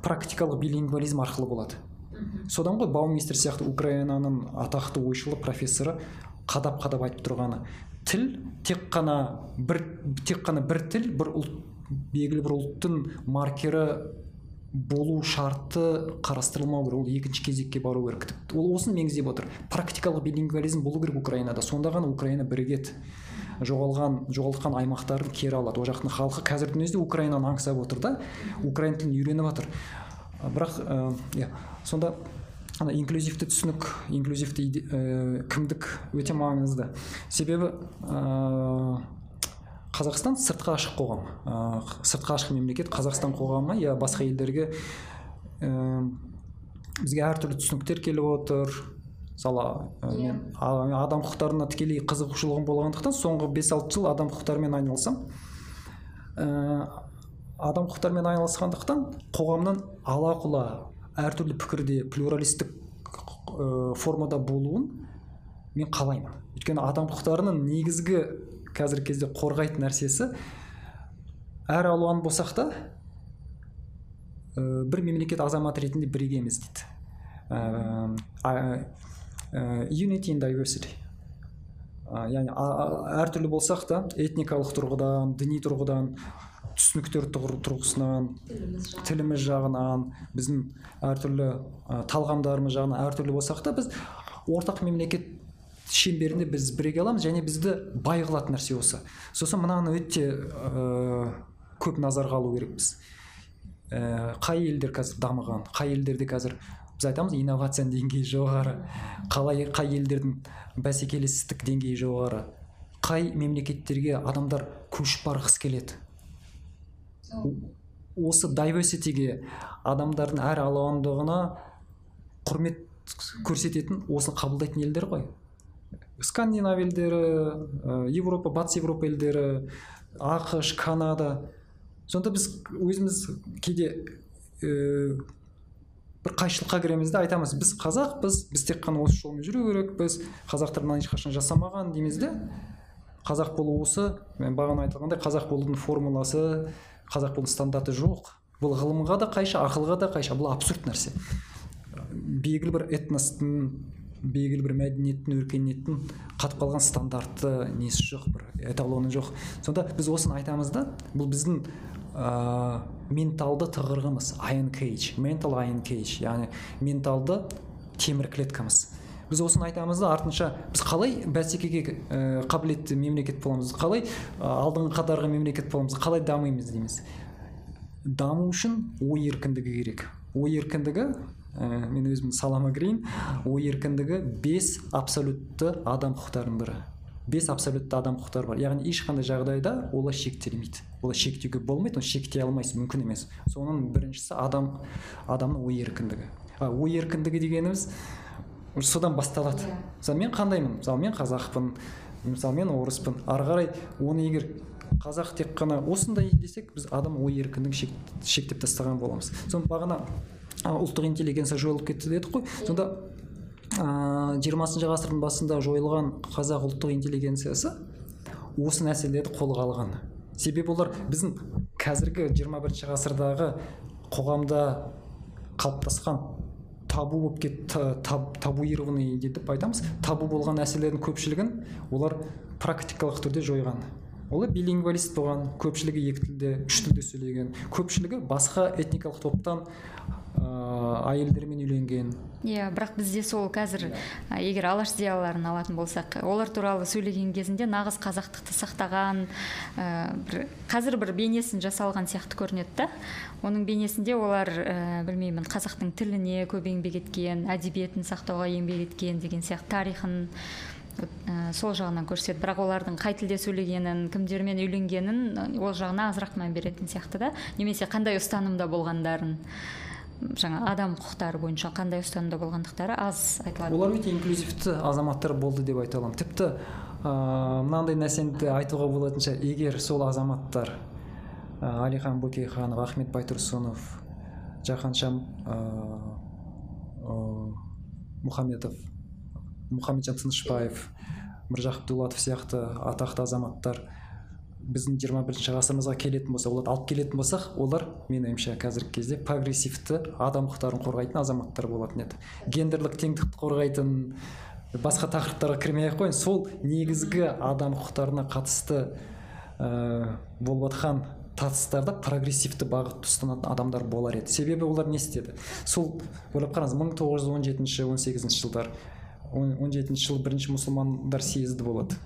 практикалық билингвализм арқылы болады. Содан ғой баумистер сияқты украинаның атақты ойшылы профессоры қадап қадап айтып тұрғаны. Тіл тек қана бір тек қана бір тіл бір ұлт белгілі бір ұлттың маркері болу шарты қарастырылмау керек. Ол екінші кезекке бару керек. Ол осыны меңзеп отыр. Практикалық билингвализм болу керек украинада. Сонда ғана украина бірігеді. Жоғалған жоғалтқан аймақтарын кері алады. Ол жақтың халқы қазірдің өзінде украинаны аңсап отыр да. Украин тілін үйреніп жатыр бірақ иә сонда ана инклюзивті түсінік инклюзивті ә, кімдік өте маңызды. Себебі ә, қазақстан сыртқа ашық қоғам. Ә, сыртқа ашық мемлекет қазақстан қоғамы я басқа елдерге ә, бізге әртүрлі түсініктер келіп отыр. Мысалы ә, мен а- адам құқықтарына тікелей қызығушылығым болғандықтан соңғы бес алты жыл адам құқықтарымен айналысамын ә, адам құқықтарымен айналысқандықтан қоғамның ала құла әртүрлі пікірде плюралистік формада болуын мен қалаймын. Өйткені адам құқықтарының негізгі қазіргі кезде қорғайтын нәрсесі әр алуан болсақ та ә, бір мемлекет азаматы ретінде бірігеміз дейді. Ә, unity in diversity. Яғни әртүрлі болсақ та этникалық тұрғыдан діни тұрғыдан түсініктер тұрғысынан тіліміз жағынан біздің әртүрлі ә, талғамдарымыз жағынан әртүрлі болсақ та біз ортақ мемлекет шеңберінде біз біріге аламыз және бізді бай қылатын нәрсе осы. Сосын мынаны өте ә, көп назарға алу керекпіз. Ә, қай елдер қазір дамыған қай елдерде қазір біз айтамыз инновацияның деңгейі жоғары қалай қай елдердің бәсекелестік деңгейі жоғары қай мемлекеттерге адамдар көшіп барғысы келеді? Осы diversityге адамдардың әр алуандығына құрмет көрсететін осыны қабылдайтын елдер ғой. Скандинав елдері европа батыс европа елдері ақш канада. Сонда біз өзіміз кейде ә, бір қайшылыққа кіреміз де айтамыз біз қазақпыз біз тек қана осы жолмен жүру керекпіз қазақтар мынаны ешқашан жасамаған дейміз де. Қазақ болу осы мен бағана айтылғандай қазақ болудың формуласы қазақ болудың стандарты жоқ. Бұл ғылымға да қайшы ақылға да қайшы. Бұл абсурд нәрсе. Белгілі бір этностың белгілі бір мәдениеттің өркениеттің қатып қалған стандартты несі жоқ бір эталоны жоқ. Сонда біз осыны айтамыз да бұл біздің ә, менталды тығырығымыз iron cage mental iron cage яғни менталды темір клеткамыз. Біз осыны айтамыз да артынша біз қалай бәсекеге ә, қабілетті мемлекет боламыз қалай ә, алдыңғы қатарғы мемлекет боламыз қалай дамимыз дейміз. Даму үшін ой еркіндігі керек. Ой еркіндігі ә, мен өзім салама кірейін. Ой еркіндігі бес абсолютті адам құқықтарының бірі. Бес абсолютті адам құқықтары бар. Яғни ешқандай жағдайда олар шектелмейді. Олар шектеуге болмайды оны шектей алмайсыз мүмкін емес. Соның біріншісі адам адамның ой еркіндігі. Ой еркіндігі дегеніміз уже содан басталады. Мысалы мен қандаймын мысалы мен қазақпын мысалы мен орыспын. Ары қарай оны егер қазақ тек қана осындай десек біз адам ой еркіндігін шек, шектеп тастаған боламыз. Соны бағана ұлттық интеллигенция жойылып кетті дедік қой. Сонда жиырмасыншы ғасырдың басында жойылған қазақ ұлттық интеллигенциясы осы нәрселерді қолға алған. Себебі олар біздің қазіргі 21 бірінші ғасырдағы қоғамда қалыптасқан табу болып кет таб, табуированный деп айтамыз. Табу болған нәрселердің көпшілігін олар практикалық түрде жойған. Олар билингвалист болған көпшілігі екі тілде үш тілде сөйлеген. Көпшілігі басқа этникалық топтан ыыы әйелдермен үйленген. Иә бірақ бізде сол қазір ә, егер алаш зиялыларын алатын болсақ олар туралы сөйлеген кезінде нағыз қазақтықты сақтаған ә, бір қазір бір бейнесін жасалған сияқты көрінеді да. Оның бейнесінде олар ә, білмеймін қазақтың тіліне көп еңбек еткен әдебиетін сақтауға еңбек еткен деген сияқты тарихын ә, сол жағынан көрсетеді. Бірақ олардың қай тілде сөйлегенін кімдермен үйленгенін ол жағына азырақ мән беретін сияқты да. Немесе қандай ұстанымда болғандарын. Жаңа адам құқықтары бойынша қандай ұстанымда болғандықтары аз айтылады. Олар өте инклюзивті азаматтар болды деп айта аламын. Тіпті ыыы мынандай нәрсені айтуға болатын шығар егер сол азаматтар ә, әлихан бөкейханов ахмет байтұрсынов жаһаншам ыыы мұхамедов мұхамеджан тынышбаев міржақып дулатов сияқты атақты азаматтар біздің 21 бірінші ғасырымызға келетін болса оларды алып келетін болсақ олар менің ойымша қазіргі кезде прогрессивті адам құқықтарын қорғайтын азаматтар болатын еді. Гендерлік теңдікті қорғайтын басқа тақырыптарға кірмей ақ қояйын. Сол негізгі адам құқықтарына қатысты ә, болып жатқан тартыстарда прогрессивті бағытты ұстанатын адамдар болар еді. Себебі олар не істеді? Сол ойлап қараңыз мың тоғыз жүз он жетінші он сегізінші жылдар он жетінші жылы бірінші мұсылмандар съезді болады.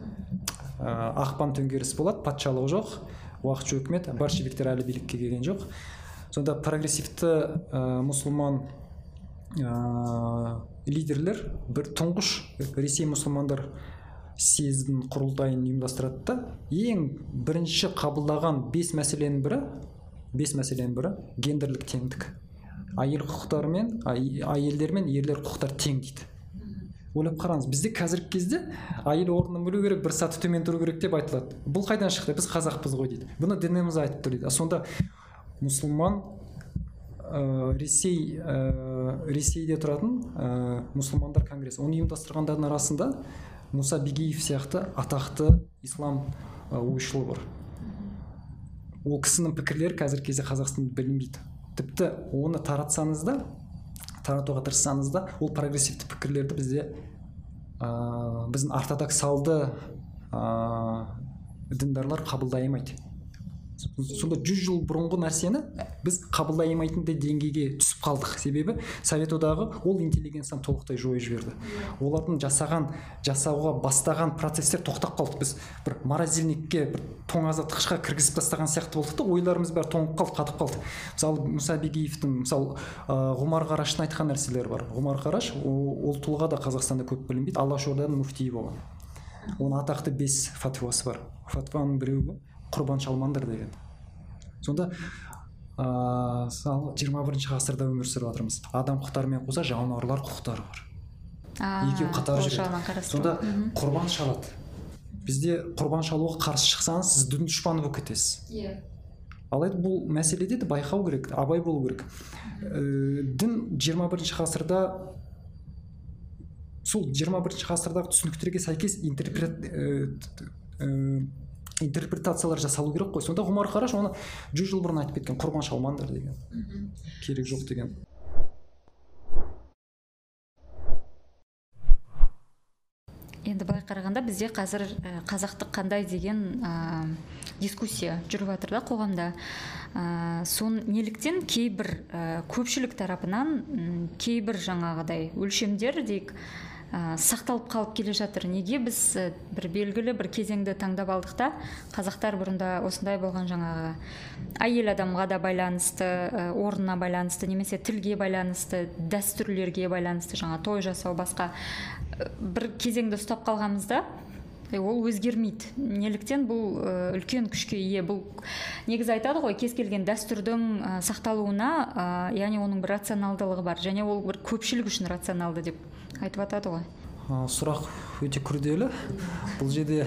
Ә, ақпан төңкеріс болады патшалық жоқ уақытша үкімет большевиктер әлі билікке келген жоқ. Сонда прогрессивті ә, мұсылман ә, лидерлер бір тұңғыш ресей мұсылмандар съездің құрылтайын ұйымдастырады да ең бірінші қабылдаған бес мәселенің бірі бес мәселенің бірі гендерлік теңдік. Әйел құқықтары мен әйелдер мен ерлер құқықтары тең дейді. Ойлап қараңыз бізде қазіргі кезде әйел орнын білу керек бір саты төмен тұру керек деп айтылады. Бұл қайдан шықты? Біз қазақпыз ғой дейді. Бұны дініміз айтып тұр дейді. Сонда мұсылман ә, ресей ә, ресейде тұратын ә, мұсылмандар конгресі. Оны ұйымдастырғандардың арасында мұса бигиев сияқты атақты ислам ойшылы бар. Ол кісінің пікірлері қазіргі кезде қазақстанда білінбейді. Тіпті оны таратсаңыз да таратуға тырыссаңыз да ол прогрессивті пікірлерді бізде ә, біздің ортодоксалды ә, діндарлар қабылдай алмайды. Сонда жүз жыл бұрынғы нәрсені біз қабылдай алмайтындай деңгейге түсіп қалдық. Себебі совет одағы ол интеллигенцияны толықтай жойып жіберді. Олардың жасаған жасауға бастаған процесстер тоқтап қалды. Біз бір морозильникке бір тоңазытқышқа кіргізіп тастаған сияқты болдық та ойларымыз бәрі тоңып қалды қатып қалды. Мысалы мұса бегиевтің мысалы ғұмар қараштың айтқан нәрселері бар. Ғұмар қараш ол, ол тұлға да қазақстанда көп білінбейді. Алашорданың муфтиі болған. Оның атақты бес фатуасы бар. Фатуаның біреуі құрбан шалмаңдар деген. Сонда ыыы мысалы жиырма бірінші ғасырда өмір сүріп жатырмыз. Адам құқықтарымен қоса жануарлар құқықтары бар. Екеуі қатар жүреді. сонда құрбан шалады. Бізде құрбан шалуға қарсы шықсаңыз сіз дін дұшпаны болып кетесіз иә алайда бұл мәселеде де байқау керек абай болу керек. Ә, дін жиырма бірінші ғасырда сол жиырма бірінші ғасырдағы түсініктерге сәйкес интерпрет интерпретациялар жасалу керек қой. Сонда ғұмар қараш оны жүз жыл бұрын айтып кеткен құрбан шалмаңдар деген. Керек жоқ деген. Енді былай қарағанда бізде қазір ә, қазақтық қандай? деген ә, дискуссия жүріп жатыр да қоғамда. Ә, сон неліктен кейбір ә, көпшілік тарапынан кейбір жаңағыдай өлшемдер дейік ә, сақталып қалып келе жатыр. Неге біз ә, бір белгілі бір кезеңді таңдап алдық та? Қазақтар бұрында осындай болған жаңағы әйел адамға да байланысты ә, орнына байланысты немесе тілге байланысты дәстүрлерге байланысты жаңа той жасау басқа бір кезеңді ұстап қалғанымызда ол өзгермейді. Неліктен бұл үлкен күшке ие. Бұл негізі айтады ғой кез келген дәстүрдің ә, сақталуына ә, яғни оның бір рационалдылығы бар. Және ол бір көпшілік үшін рационалды деп айтып жатады ғой. Сұрақ өте күрделі. Бұл жерде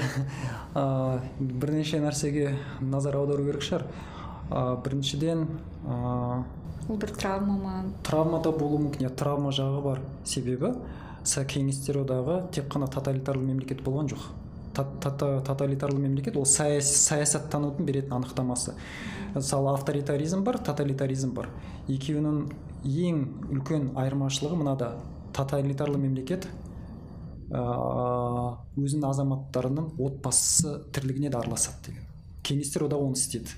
ә, бірнеше нәрсеге назар аудару керек шығар. Ә, біріншіден ә, ол бір травма ма? травма да болуы мүмкін. Иә травма жағы бар себебі. Кеңестер одағы тек қана тоталитарлы мемлекет болған жоқ. Тоталитарлы мемлекет ол саясаттанудың беретін анықтамасы. Мысалы авторитаризм бар тоталитаризм бар. Екеуінің ең үлкен айырмашылығы мынада. Тоталитарлы мемлекет өзінің азаматтарының отбасы тірлігіне де араласады деген. Кеңестер одағы оны істеді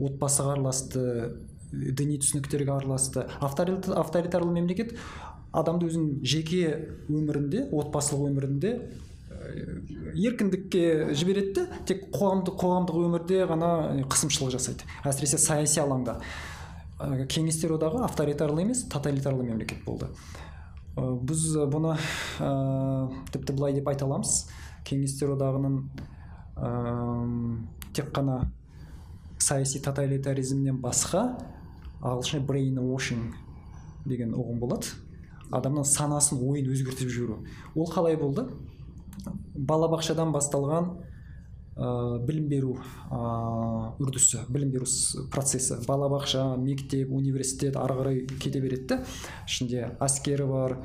отбасыға араласты діни түсініктерге араласты. Авторитарлы мемлекет адамды өзінің жеке өмірінде отбасылық өмірінде еркіндікке жібереді тек қоғамдық қоғамдық өмірде ғана қысымшылық жасайды. Әсіресе саяси алаңда. Кеңестер одағы авторитарлы емес тоталитарлы мемлекет болды. Біз бұны ә, тіпті былай деп айта аламыз. Кеңестер одағының ә, тек қана саяси тоталитаризмнен басқа ағылшынша брейн washing деген ұғым болады. Адамның санасын ойын өзгертіп жіберу. Ол қалай болды? Балабақшадан басталған ә, білім беру ә, үрдісі білім беру процесі. Балабақша мектеп университет ары қарай кете береді ішінде әскері бар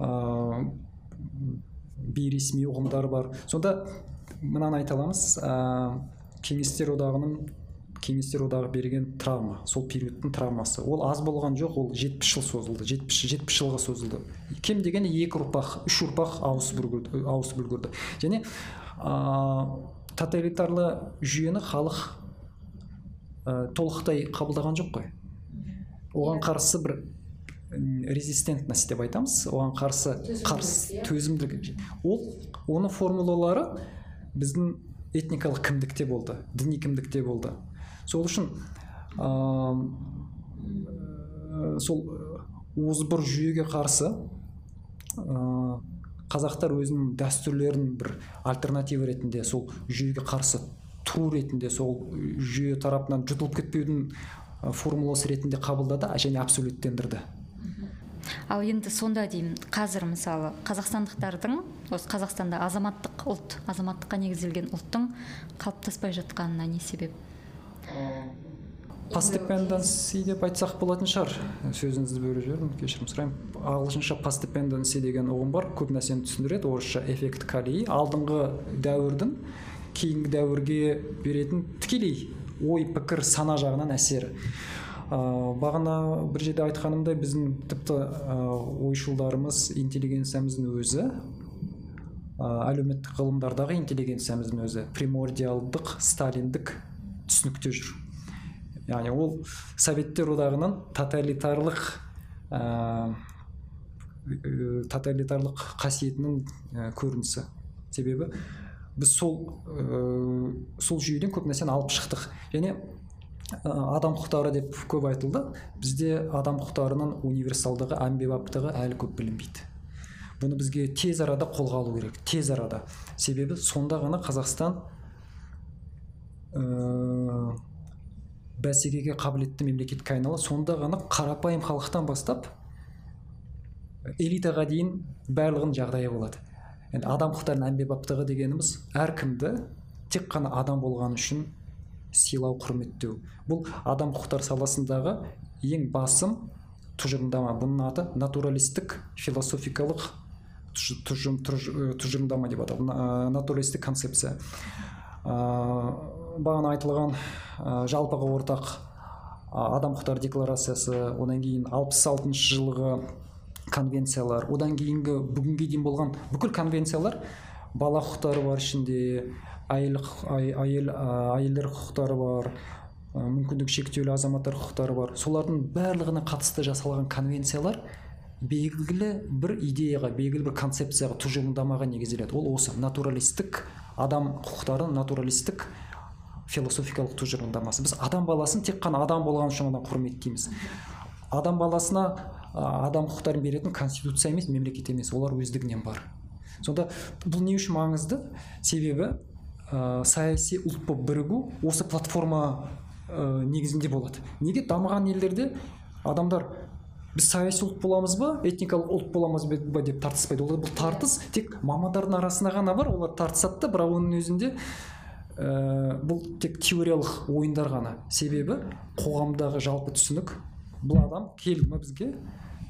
ә, бейресми ұғымдар бар. Сонда мынаны айта аламыз. Ә, кеңестер одағының кеңестер одағы берген травма сол периодтың травмасы. Ол аз болған жоқ ол жетпіс жыл созылды жетпіс жетпіс жылға созылды. Кем дегенде екі ұрпақ үш ұрпақ ауысып үлгерді ауысып үлгерді. Және ә, тоталитарлы жүйені халық ә, толықтай қабылдаған жоқ қой. Оған иә. қарсы бір резистентность деп айтамыз. Оған қарсы қарсы иә. төзімділік. Ол оның формулалары біздің этникалық кімдікте болды діни кімдікте болды. Сол үшін ә, сол озбыр жүйеге қарсы ә, қазақтар өзінің дәстүрлерін бір альтернатива ретінде сол жүйеге қарсы тұру ретінде сол жүйе тарапынан жұтылып кетпеудің формуласы ретінде қабылдады және абсолюттендірді. Ал енді сонда деймін қазір мысалы қазақстандықтардың осы қазақстанда азаматтық ұлт азаматтыққа негізделген ұлттың қалыптаспай жатқанына не себеп? Постепенданси деп айтсақ болатын шығар. Сөзіңізді бөліп жібердім кешірім сұраймын. Ағылшынша постепенданси деген ұғым бар. Көп нәрсені түсіндіреді. Орысша эффект кали алдыңғы дәуірдің кейінгі дәуірге беретін тікелей ой пікір сана жағынан әсері. Ә, бағана бір жерде айтқанымдай біздің тіпті ә, ойшылдарымыз интеллигенциямыздың өзі ә, әлеуметтік ғылымдардағы интеллигенциямыздың өзі примордиалдық сталиндік түсінікте жүр. Яғни ол советтер одағының тоталитарлық ә, тоталитарлық қасиетінің ә, көрінісі. Себебі біз сол ә, сол жүйеден көп нәрсені алып шықтық. Және адам құқықтары деп көп айтылды. Бізде адам құқықтарының универсалдығы әмбебаптығы әлі көп білінбейді. Бұны бізге тез арада қолға алу керек. Тез арада. Себебі сонда ғана қазақстан ә, бәсекеге қабілетті мемлекетке айналады сонда ғана қарапайым халықтан бастап элитаға дейін барлығының жағдайы болады. Енді адам құқықтарының әмбебаптығы дегеніміз әркімді тек қана адам болғаны үшін сыйлау құрметтеу. Бұл адам құқықтары саласындағы ең басым тұжырымдама. Бұның аты натуралистік философикалық тұжырымдама деп аталады. Натуралистік концепция. Бағана айтылған ә, жалпыға ортақ адам құқықтары декларациясы одан кейін алпыс алтыншы жылғы конвенциялар одан кейінгі бүгінге дейін болған бүкіл конвенциялар бала құқықтары бар ішінде әйел әйел әйелдер құқықтары бар мүмкіндігі шектеулі азаматтар құқықтары бар. Солардың барлығына қатысты жасалған конвенциялар белгілі бір идеяға белгілі бір концепцияға тұжырымдамаға негізделеді. Ол осы натуралистік адам құқықтарын натуралистік философикалық тұжырымдамасы. Біз адам баласын тек қана адам болған үшін ғана құрметтейміз адам баласына адам құқықтарын беретін конституция емес мемлекет емес олар өздігінен бар. Сонда бұл не үшін маңызды? Себебі ә, саяси ұлт болып бірігу осы платформа ә, негізінде болады. Неге дамыған елдерде адамдар біз саяси ұлт боламыз ба этникалық ұлт боламыз ба деп тартыспайды. Олар бұл тартыс тек мамандардың арасында ғана бар олар тартысады да бірақ оның өзінде ә, бұл тек теориялық ойындар ғана. Себебі қоғамдағы жалпы түсінік бұл адам келді ма бізге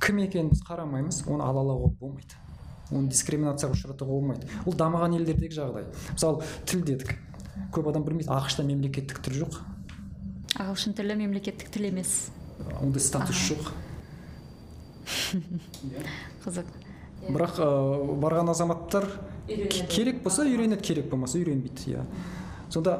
кім екенін біз қарамаймыз оны алалауға болмайды. Оны дискриминацияға ұшыратуға болмайды. Ол дамыған елдердегі жағдай. Мысалы тіл дедік. Көп адам білмейді ақш та мемлекеттік тіл жоқ. Ағылшын тілі мемлекеттік тіл емес. Ондай статус жоқ. (laughs) Қызық. Бірақ ә, барған азаматтар керек болса үйренеді керек болмаса үйренбейді иә. Сонда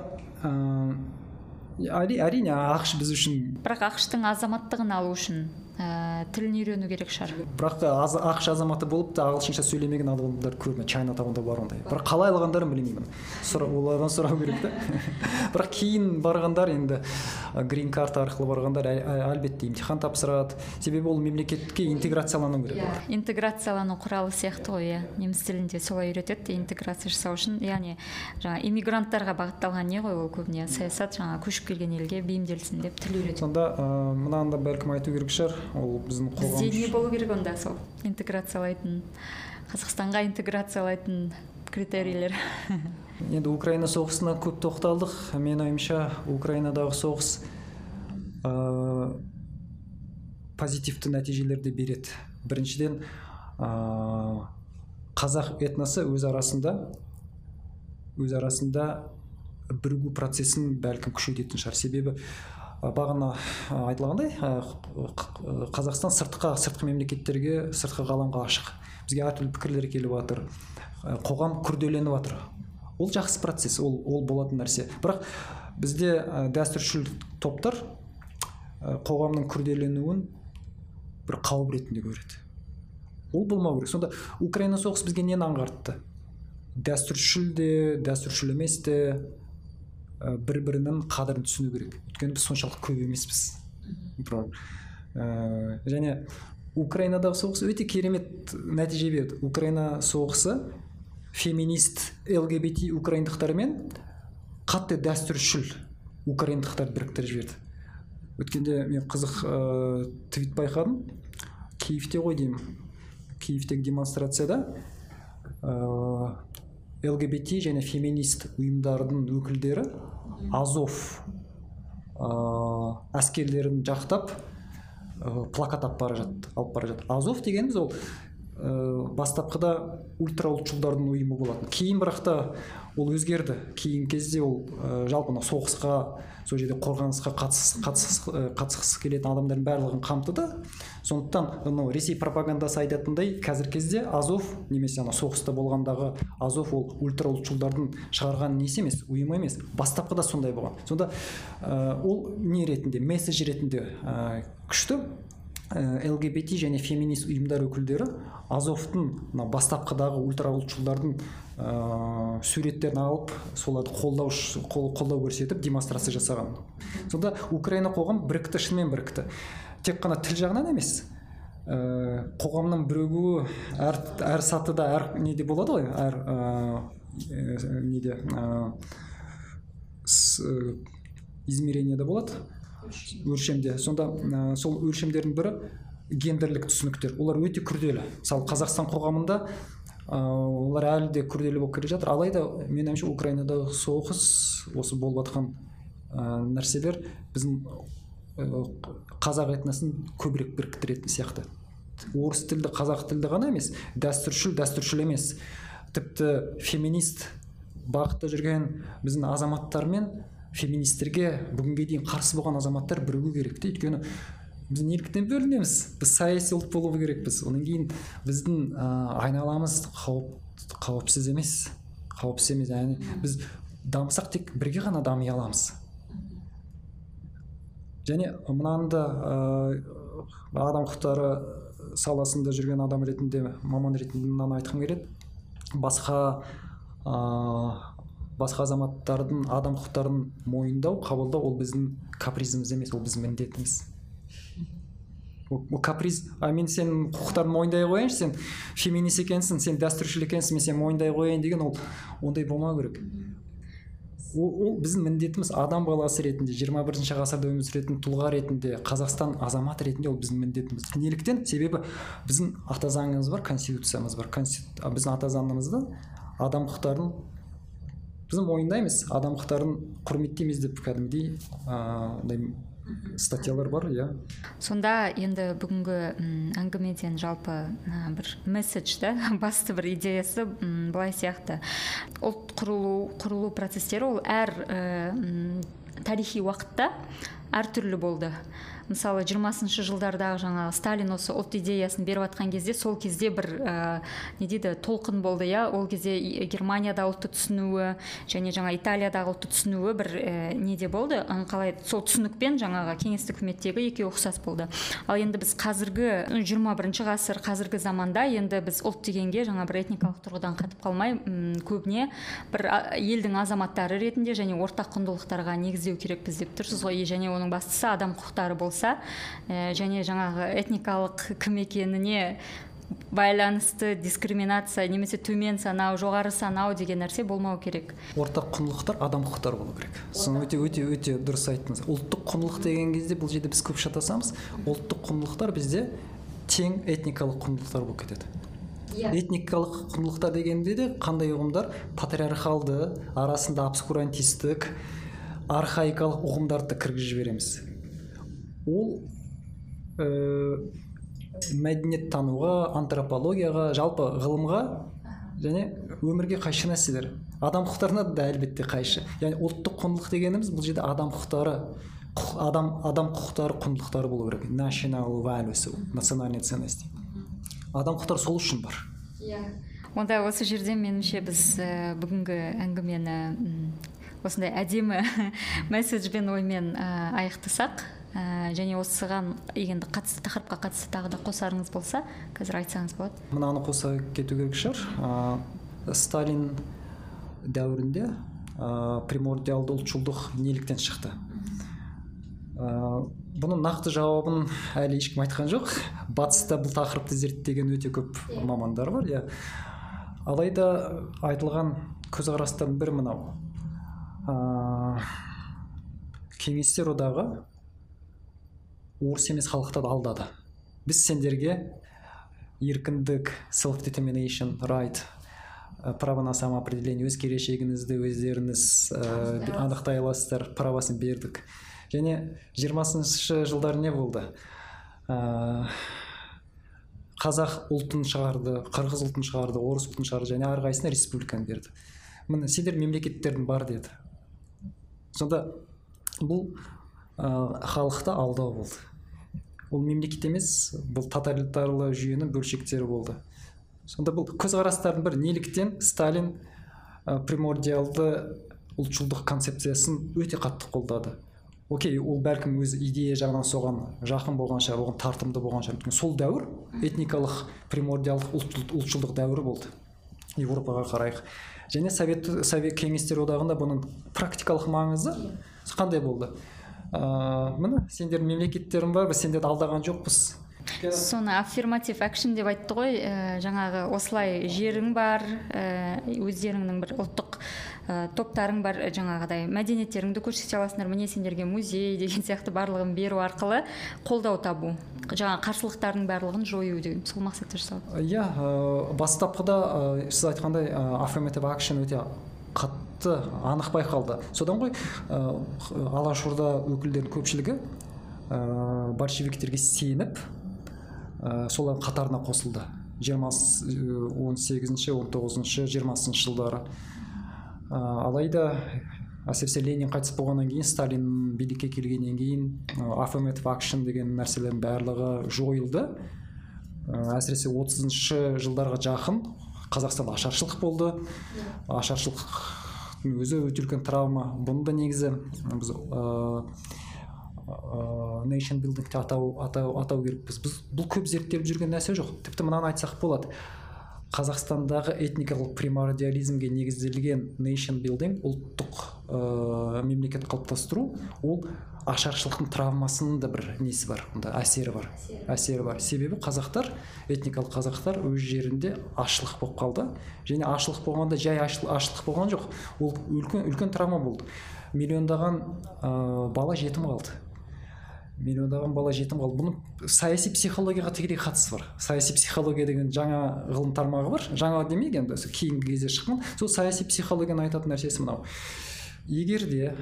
әри- әрине ақш біз үшін бірақ ақштың азаматтығын алу үшін ә, тілін үйрену керек шығар. Бірақ аз, ақш азаматы болып та ағылшынша сөйлемеген адамдар көп чайна таунда бар ондай. Бірақ қалай алғандарын білмеймін. Сұра, олардан сұрау керек та. (laughs) Бірақ кейін барғандар енді грин карт арқылы барғандар әл- әл- әлбетте имтихан тапсырады. Себебі ол мемлекетке интеграциялану керек. Олар. интеграциялану құралы сияқты ғой иә. Неміс тілінде солай үйретеді интеграция жасау үшін. Яғни жаңағы иммигранттарға бағытталған не ғой ол көбіне? Саясат жаңағы көшіп келген елге бейімделсін деп тіл үйретеді. Сонда ә, мынаны да бәлкім айту керек шығар. Ол біздің қоғам бізде не болу керек онда сол? Интеграциялайтын қазақстанға интеграциялайтын критерийлер. (laughs) Енді украина соғысына көп тоқталдық. Менің ойымша украинадағы соғыс ә, позитивті нәтижелер де береді. Біріншіден ә, қазақ этносы өз арасында өз арасында бірігу процесін бәлкім күшейтетін шығар. Себебі бағана ә, айтылғандай ә, қазақстан сыртқа сыртқы мемлекеттерге сыртқы ғаламға ашық. Бізге әртүрлі пікірлер келіп жатыр ә, қоғам күрделеніп жатыр ол жақсы процесс ол ол болатын нәрсе. Бірақ бізде ә, дәстүршіл топтар ә, қоғамның күрделенуін бір қауіп ретінде көреді. Ол болмау керек. Сонда украина соғысы бізге нені аңғартты? Дәстүршіл де дәстүршіл емес те ә, бір бірінің қадірін түсіну керек. Өйткені біз соншалық көп емеспіз. Ә, және украинадағы соғыс өте керемет нәтиже берді. Украина соғысы феминист лгбт украиндықтармен қатты дәстүршіл украиндықтарды біріктіріп жіберді. Өткенде мен қызық ә, твит байқадым. Киевте ғой деймін. Киевтегі демонстрацияда ә, лгбт және феминист ұйымдардың өкілдері азов ә, әскерлерін жақтап ә, плакат алып бара жатты алып бара жатты азов дегеніміз ол ә, бастапқыда ультраұлтшылдардың ұйымы болатын. Кейін бірақ та ол өзгерді. Кейін кезде ол ә, жалпы мына соғысқа сол жерде қорғанысқа ә, қатысқысы келетін адамдардың барлығын қамтыды. Сондықтан мынау ресей пропагандасы айтатындай қазіргі кезде азов немесе ана соғыста болғандағы азов ол ультраұлтшылдардың шығарған несі емес ұйымы емес бастапқыда сондай болған. Сонда ол не ретінде месседж ретінде күшті. Лгбт және феминист ұйымдар өкілдері азовтың мына бастапқыдағы ультраұлтшылдардың ә, суреттерін алып соларды қолдау қол- қолдау көрсетіп демонстрация жасаған. Сонда украина қоғам бірікті шынымен бірікті. Тек қана тіл жағынан емес ә, қоғамның бірігуі әр, әр сатыда әр неде болады ғой әр ә, ә, неде ә, с- ә, измерениеде болады. Өлшемде сонда ә, сол өлшемдердің бірі гендерлік түсініктер. Олар өте күрделі. Мысалы қазақстан қоғамында ә, олар әлі де күрделі болып келе жатыр. Алайда менің ойымша украинадағы соғыс осы болып жатқан ә, нәрселер біздің қазақ этносын көбірек біріктіретін сияқты. Орыс тілді қазақ тілді ғана емес дәстүршіл дәстүршіл емес. Тіпті феминист бағытта жүрген біздің азаматтар мен феминистерге бүгінге дейін қарсы болған азаматтар бірігу керек те. Өйткені біз неліктен бөлінеміз. Біз саяси ұлт болу керекпіз. Одан кейін біздің ә, айналамыз қауіп қауіпсіз емес. Қауіпсіз емес яғни біз дамысақ тек бірге ғана дами аламыз. Және мынаны да ә, адам құқықтары саласында жүрген адам ретінде маман ретінде мынаны айтқым келеді. Басқа басқа азаматтардың адам құқықтарын мойындау қабылдау ол біздің капризіміз емес ол біздің міндетіміз. Ол каприз а мен сенің құқықтарыңды мойындай қояйыншы сен феминист екенсің сен дәстүршіл екенсің мен сені мойындай қояйын деген ол ондай болмау керек. Ол, ол біздің міндетіміз адам баласы ретінде 21 бірінші ғасырда өмір сүретін тұлға ретінде қазақстан азаматы ретінде ол біздің міндетіміз. Неліктен себебі біздің ата заңымыз бар конституциямыз бар. Конститу- біздің ата заңымызда адам құқықтарын біз мойындаймыз құқықтарын құрметтейміз деп кәдімгідей андай статьялар бар иә. Сонда енді бүгінгі әңгімеден жалпы ә, бір месседж да (laughs) басты бір идеясы м, былай сияқты. Ұлт құрылу құрылу процестері ол әр ә, тарихи уақытта әртүрлі болды. Мысалы жиырмасыншы жылдардағы жаңағы сталин осы ұлт идеясын беріп жатқан кезде сол кезде бір ә, не дейді толқын болды иә? Ол кезде германияда ұлтты түсінуі және жаңа италиядағы ұлтты түсінуі бір ә, неде болды? Қалай сол түсінікпен жаңағы кеңестік үкіметтегі екеуі ұқсас болды. Ал енді біз қазіргі жиырма бірінші ғасыр қазіргі заманда енді біз ұлт дегенге жаңа бір этникалық тұрғыдан қатып қалмай ұм, көбіне бір елдің азаматтары ретінде және ортақ құндылықтарға негіздеу керекпіз деп тұрсыз ғой. Және оның бастысы адам құқықтары болса болса ә, және жаңағы этникалық кім екеніне байланысты дискриминация немесе төмен санау жоғары санау деген нәрсе болмау керек. Ортақ құндылықтар адам құқықтары болу керек. Соны өте өте өте дұрыс айттыңыз. Ұлттық құндылық деген кезде бұл жерде біз көп шатасамыз. Ұлттық құндылықтар бізде тең этникалық құндылықтар болып кетеді. Yeah. Иә. этникалық құндылықтар дегенде де қандай ұғымдар? Патриархалды арасында обскурантистік архаикалық ұғымдарды кіргізіп жібереміз. Ол ә, мәдениеттануға антропологияға жалпы ғылымға және өмірге қайшы нәрселер. Адам құқықтарына да әлбетте қайшы. Яғни ұлттық құндылық дегеніміз бұл жерде адам құқықтары адам адам құқықтары құндылықтары болу керек. National values национальные ценности. Адам құқықтары сол үшін бар. Иә. Онда осы жерде меніңше біз ә, бүгінгі әңгімені осындай әдемі (laughs) месседжбен оймен ә, аяқтасақ. Ә, және осыған енді қатысты тақырыпқа қатысты тағы да қосарыңыз болса қазір айтсаңыз болады. Мынаны қоса кету керек шығар. Ә, сталин дәуірінде ә, примордиалды ұлтшылдық неліктен шықты. Ә, бұның нақты жауабын әлі ешкім айтқан жоқ. Батыста бұл тақырыпты зерттеген өте көп иә. мамандар бар иә. Алайда айтылған көзқарастардың бірі мынау. Ә, кеңестер одағы орыс емес халықтарды алдады. Біз сендерге еркіндік self determination right право на самоопределение өз келешегіңізді өздеріңіз ә, анықтай аласыздар правосын бердік. Және жиырмасыншы жылдары не болды? Ә, қазақ ұлтын шығарды қырғыз ұлтын шығарды орыс ұлтын шығарды және әрқайсысына республиканы берді. Міне сендер мемлекеттердің бар деді. Сонда бұл халықты алдау болды. Ол мемлекет емес бұл тоталитарлы жүйенің бөлшектері болды. Сонда бұл көзқарастардың бірі неліктен сталин ә, примордиалды ұлтшылдық концепциясын өте қатты қолдады. Окей ол бәлкім өз идея жағынан соған жақын болған шығар оған тартымды болған шығар. Өйткені сол дәуір этникалық примордиалдық ұлтшылдық дәуірі болды. Еуропаға қарайық. Және совет совет кеңестер одағында бұның практикалық маңызы қандай болды? Ыыы міне сендердің мемлекеттерің бар біз сендерді алдаған жоқпыз. Соны аффирматив акшн деп айтты ғой. Ә, жаңағы осылай жерің бар ә, өздеріңнің бір ұлттық ә, топтарың бар жаңағыдай мәдениеттеріңді көрсете аласыңдар. Міне сендерге музей деген сияқты барлығын беру арқылы қолдау табу жаңа қарсылықтардың барлығын жою деген сол мақсатта жасалады. Иә бастапқыда ә, сіз айтқандай ә, аффирматив акшн өте қатты қатты анық байқалды. Содан ғой ә, алашорда өкілдерінің көпшілігі ә, большевиктерге сеніп ә, солардың қатарына қосылды. Жиырма он сегізінші он тоғызыншы жиырмасыншы жылдары. Ә, алайда әсіресе ленин қайтыс болғаннан кейін сталин билікке келгеннен кейін affirmative action деген нәрселердің барлығы жойылды. Әсіресе отызыншы жылдарға жақын қазақстанда ашаршылық болды. Ашаршылық өзі өте үлкен травма. Бұны да негізі біз нейшн билдингте атау атау атау керекпіз. Біз бұл көп зерттеліп жүрген нәрсе жоқ. Тіпті мынаны айтсақ болады. Қазақстандағы этникалық примордиализмге негізделген нейшн билдинг ұлттық ә, мемлекет қалыптастыру ол ашаршылықтың травмасының да бір несі бар онда әсері бар. Әсері. Бар. Себебі қазақтар этникалық қазақтар өз жерінде ашлық болып қалды. Және ашлық болғанда жай ашлық болған жоқ. Ол үлкен үлкен травма болды. Миллиондаған ә, бала жетім қалды. Миллиондаған бала жетім қалды. Бұның саяси психологияға тікелей қатысы бар. Саяси психология деген жаңа ғылым тармағы бар. Жаңа демейік енді кейінгі кезде шыққан. Сол саяси психологияның айтатын нәрсесі мынау. Егер де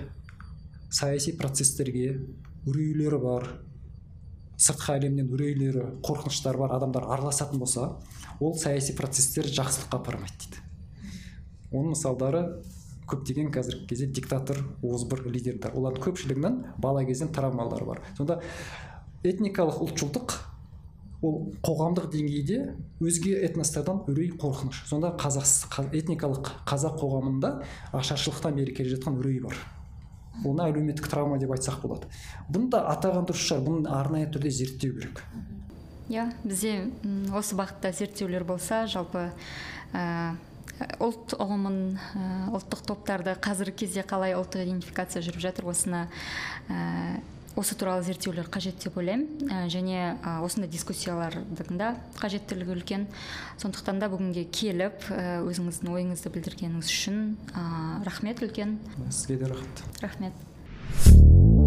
саяси процестерге үрейлері бар сыртқы әлемнен үрейлері қорқыныштары бар адамдар араласатын болса ол саяси процестер жақсылыққа апармайды дейді. Оның мысалдары көптеген қазіргі кезде диктатор озбыр лидерлер олардың көпшілігінің бала кезден травмалары бар. Сонда этникалық ұлтшылдық ол қоғамдық деңгейде өзге этностардан үрей қорқыныш. Сонда қазақ этникалық қазақ қоғамында ашаршылықтан бері келе жатқан үрей бар. Оны әлеуметтік травма деп айтсақ болады. Бұны да атаған дұрыс шығар. Бұны арнайы түрде зерттеу керек. Иә бізде осы бағытта зерттеулер болса жалпы ә, ұлт ұғымын ұлттық топтарды қазіргі кезде қалай ұлттық идентификация жүріп жатыр осыны ә, осы туралы зерттеулер қажет деп ойлаймын. Ә, және ә, осындай дискуссиялардың да қажеттілігі үлкен. Сондықтан да бүгінге келіп ә, өзіңіздің ойыңызды білдіргеніңіз үшін ә, рахмет үлкен. Сізге де рахмет. Рахмет.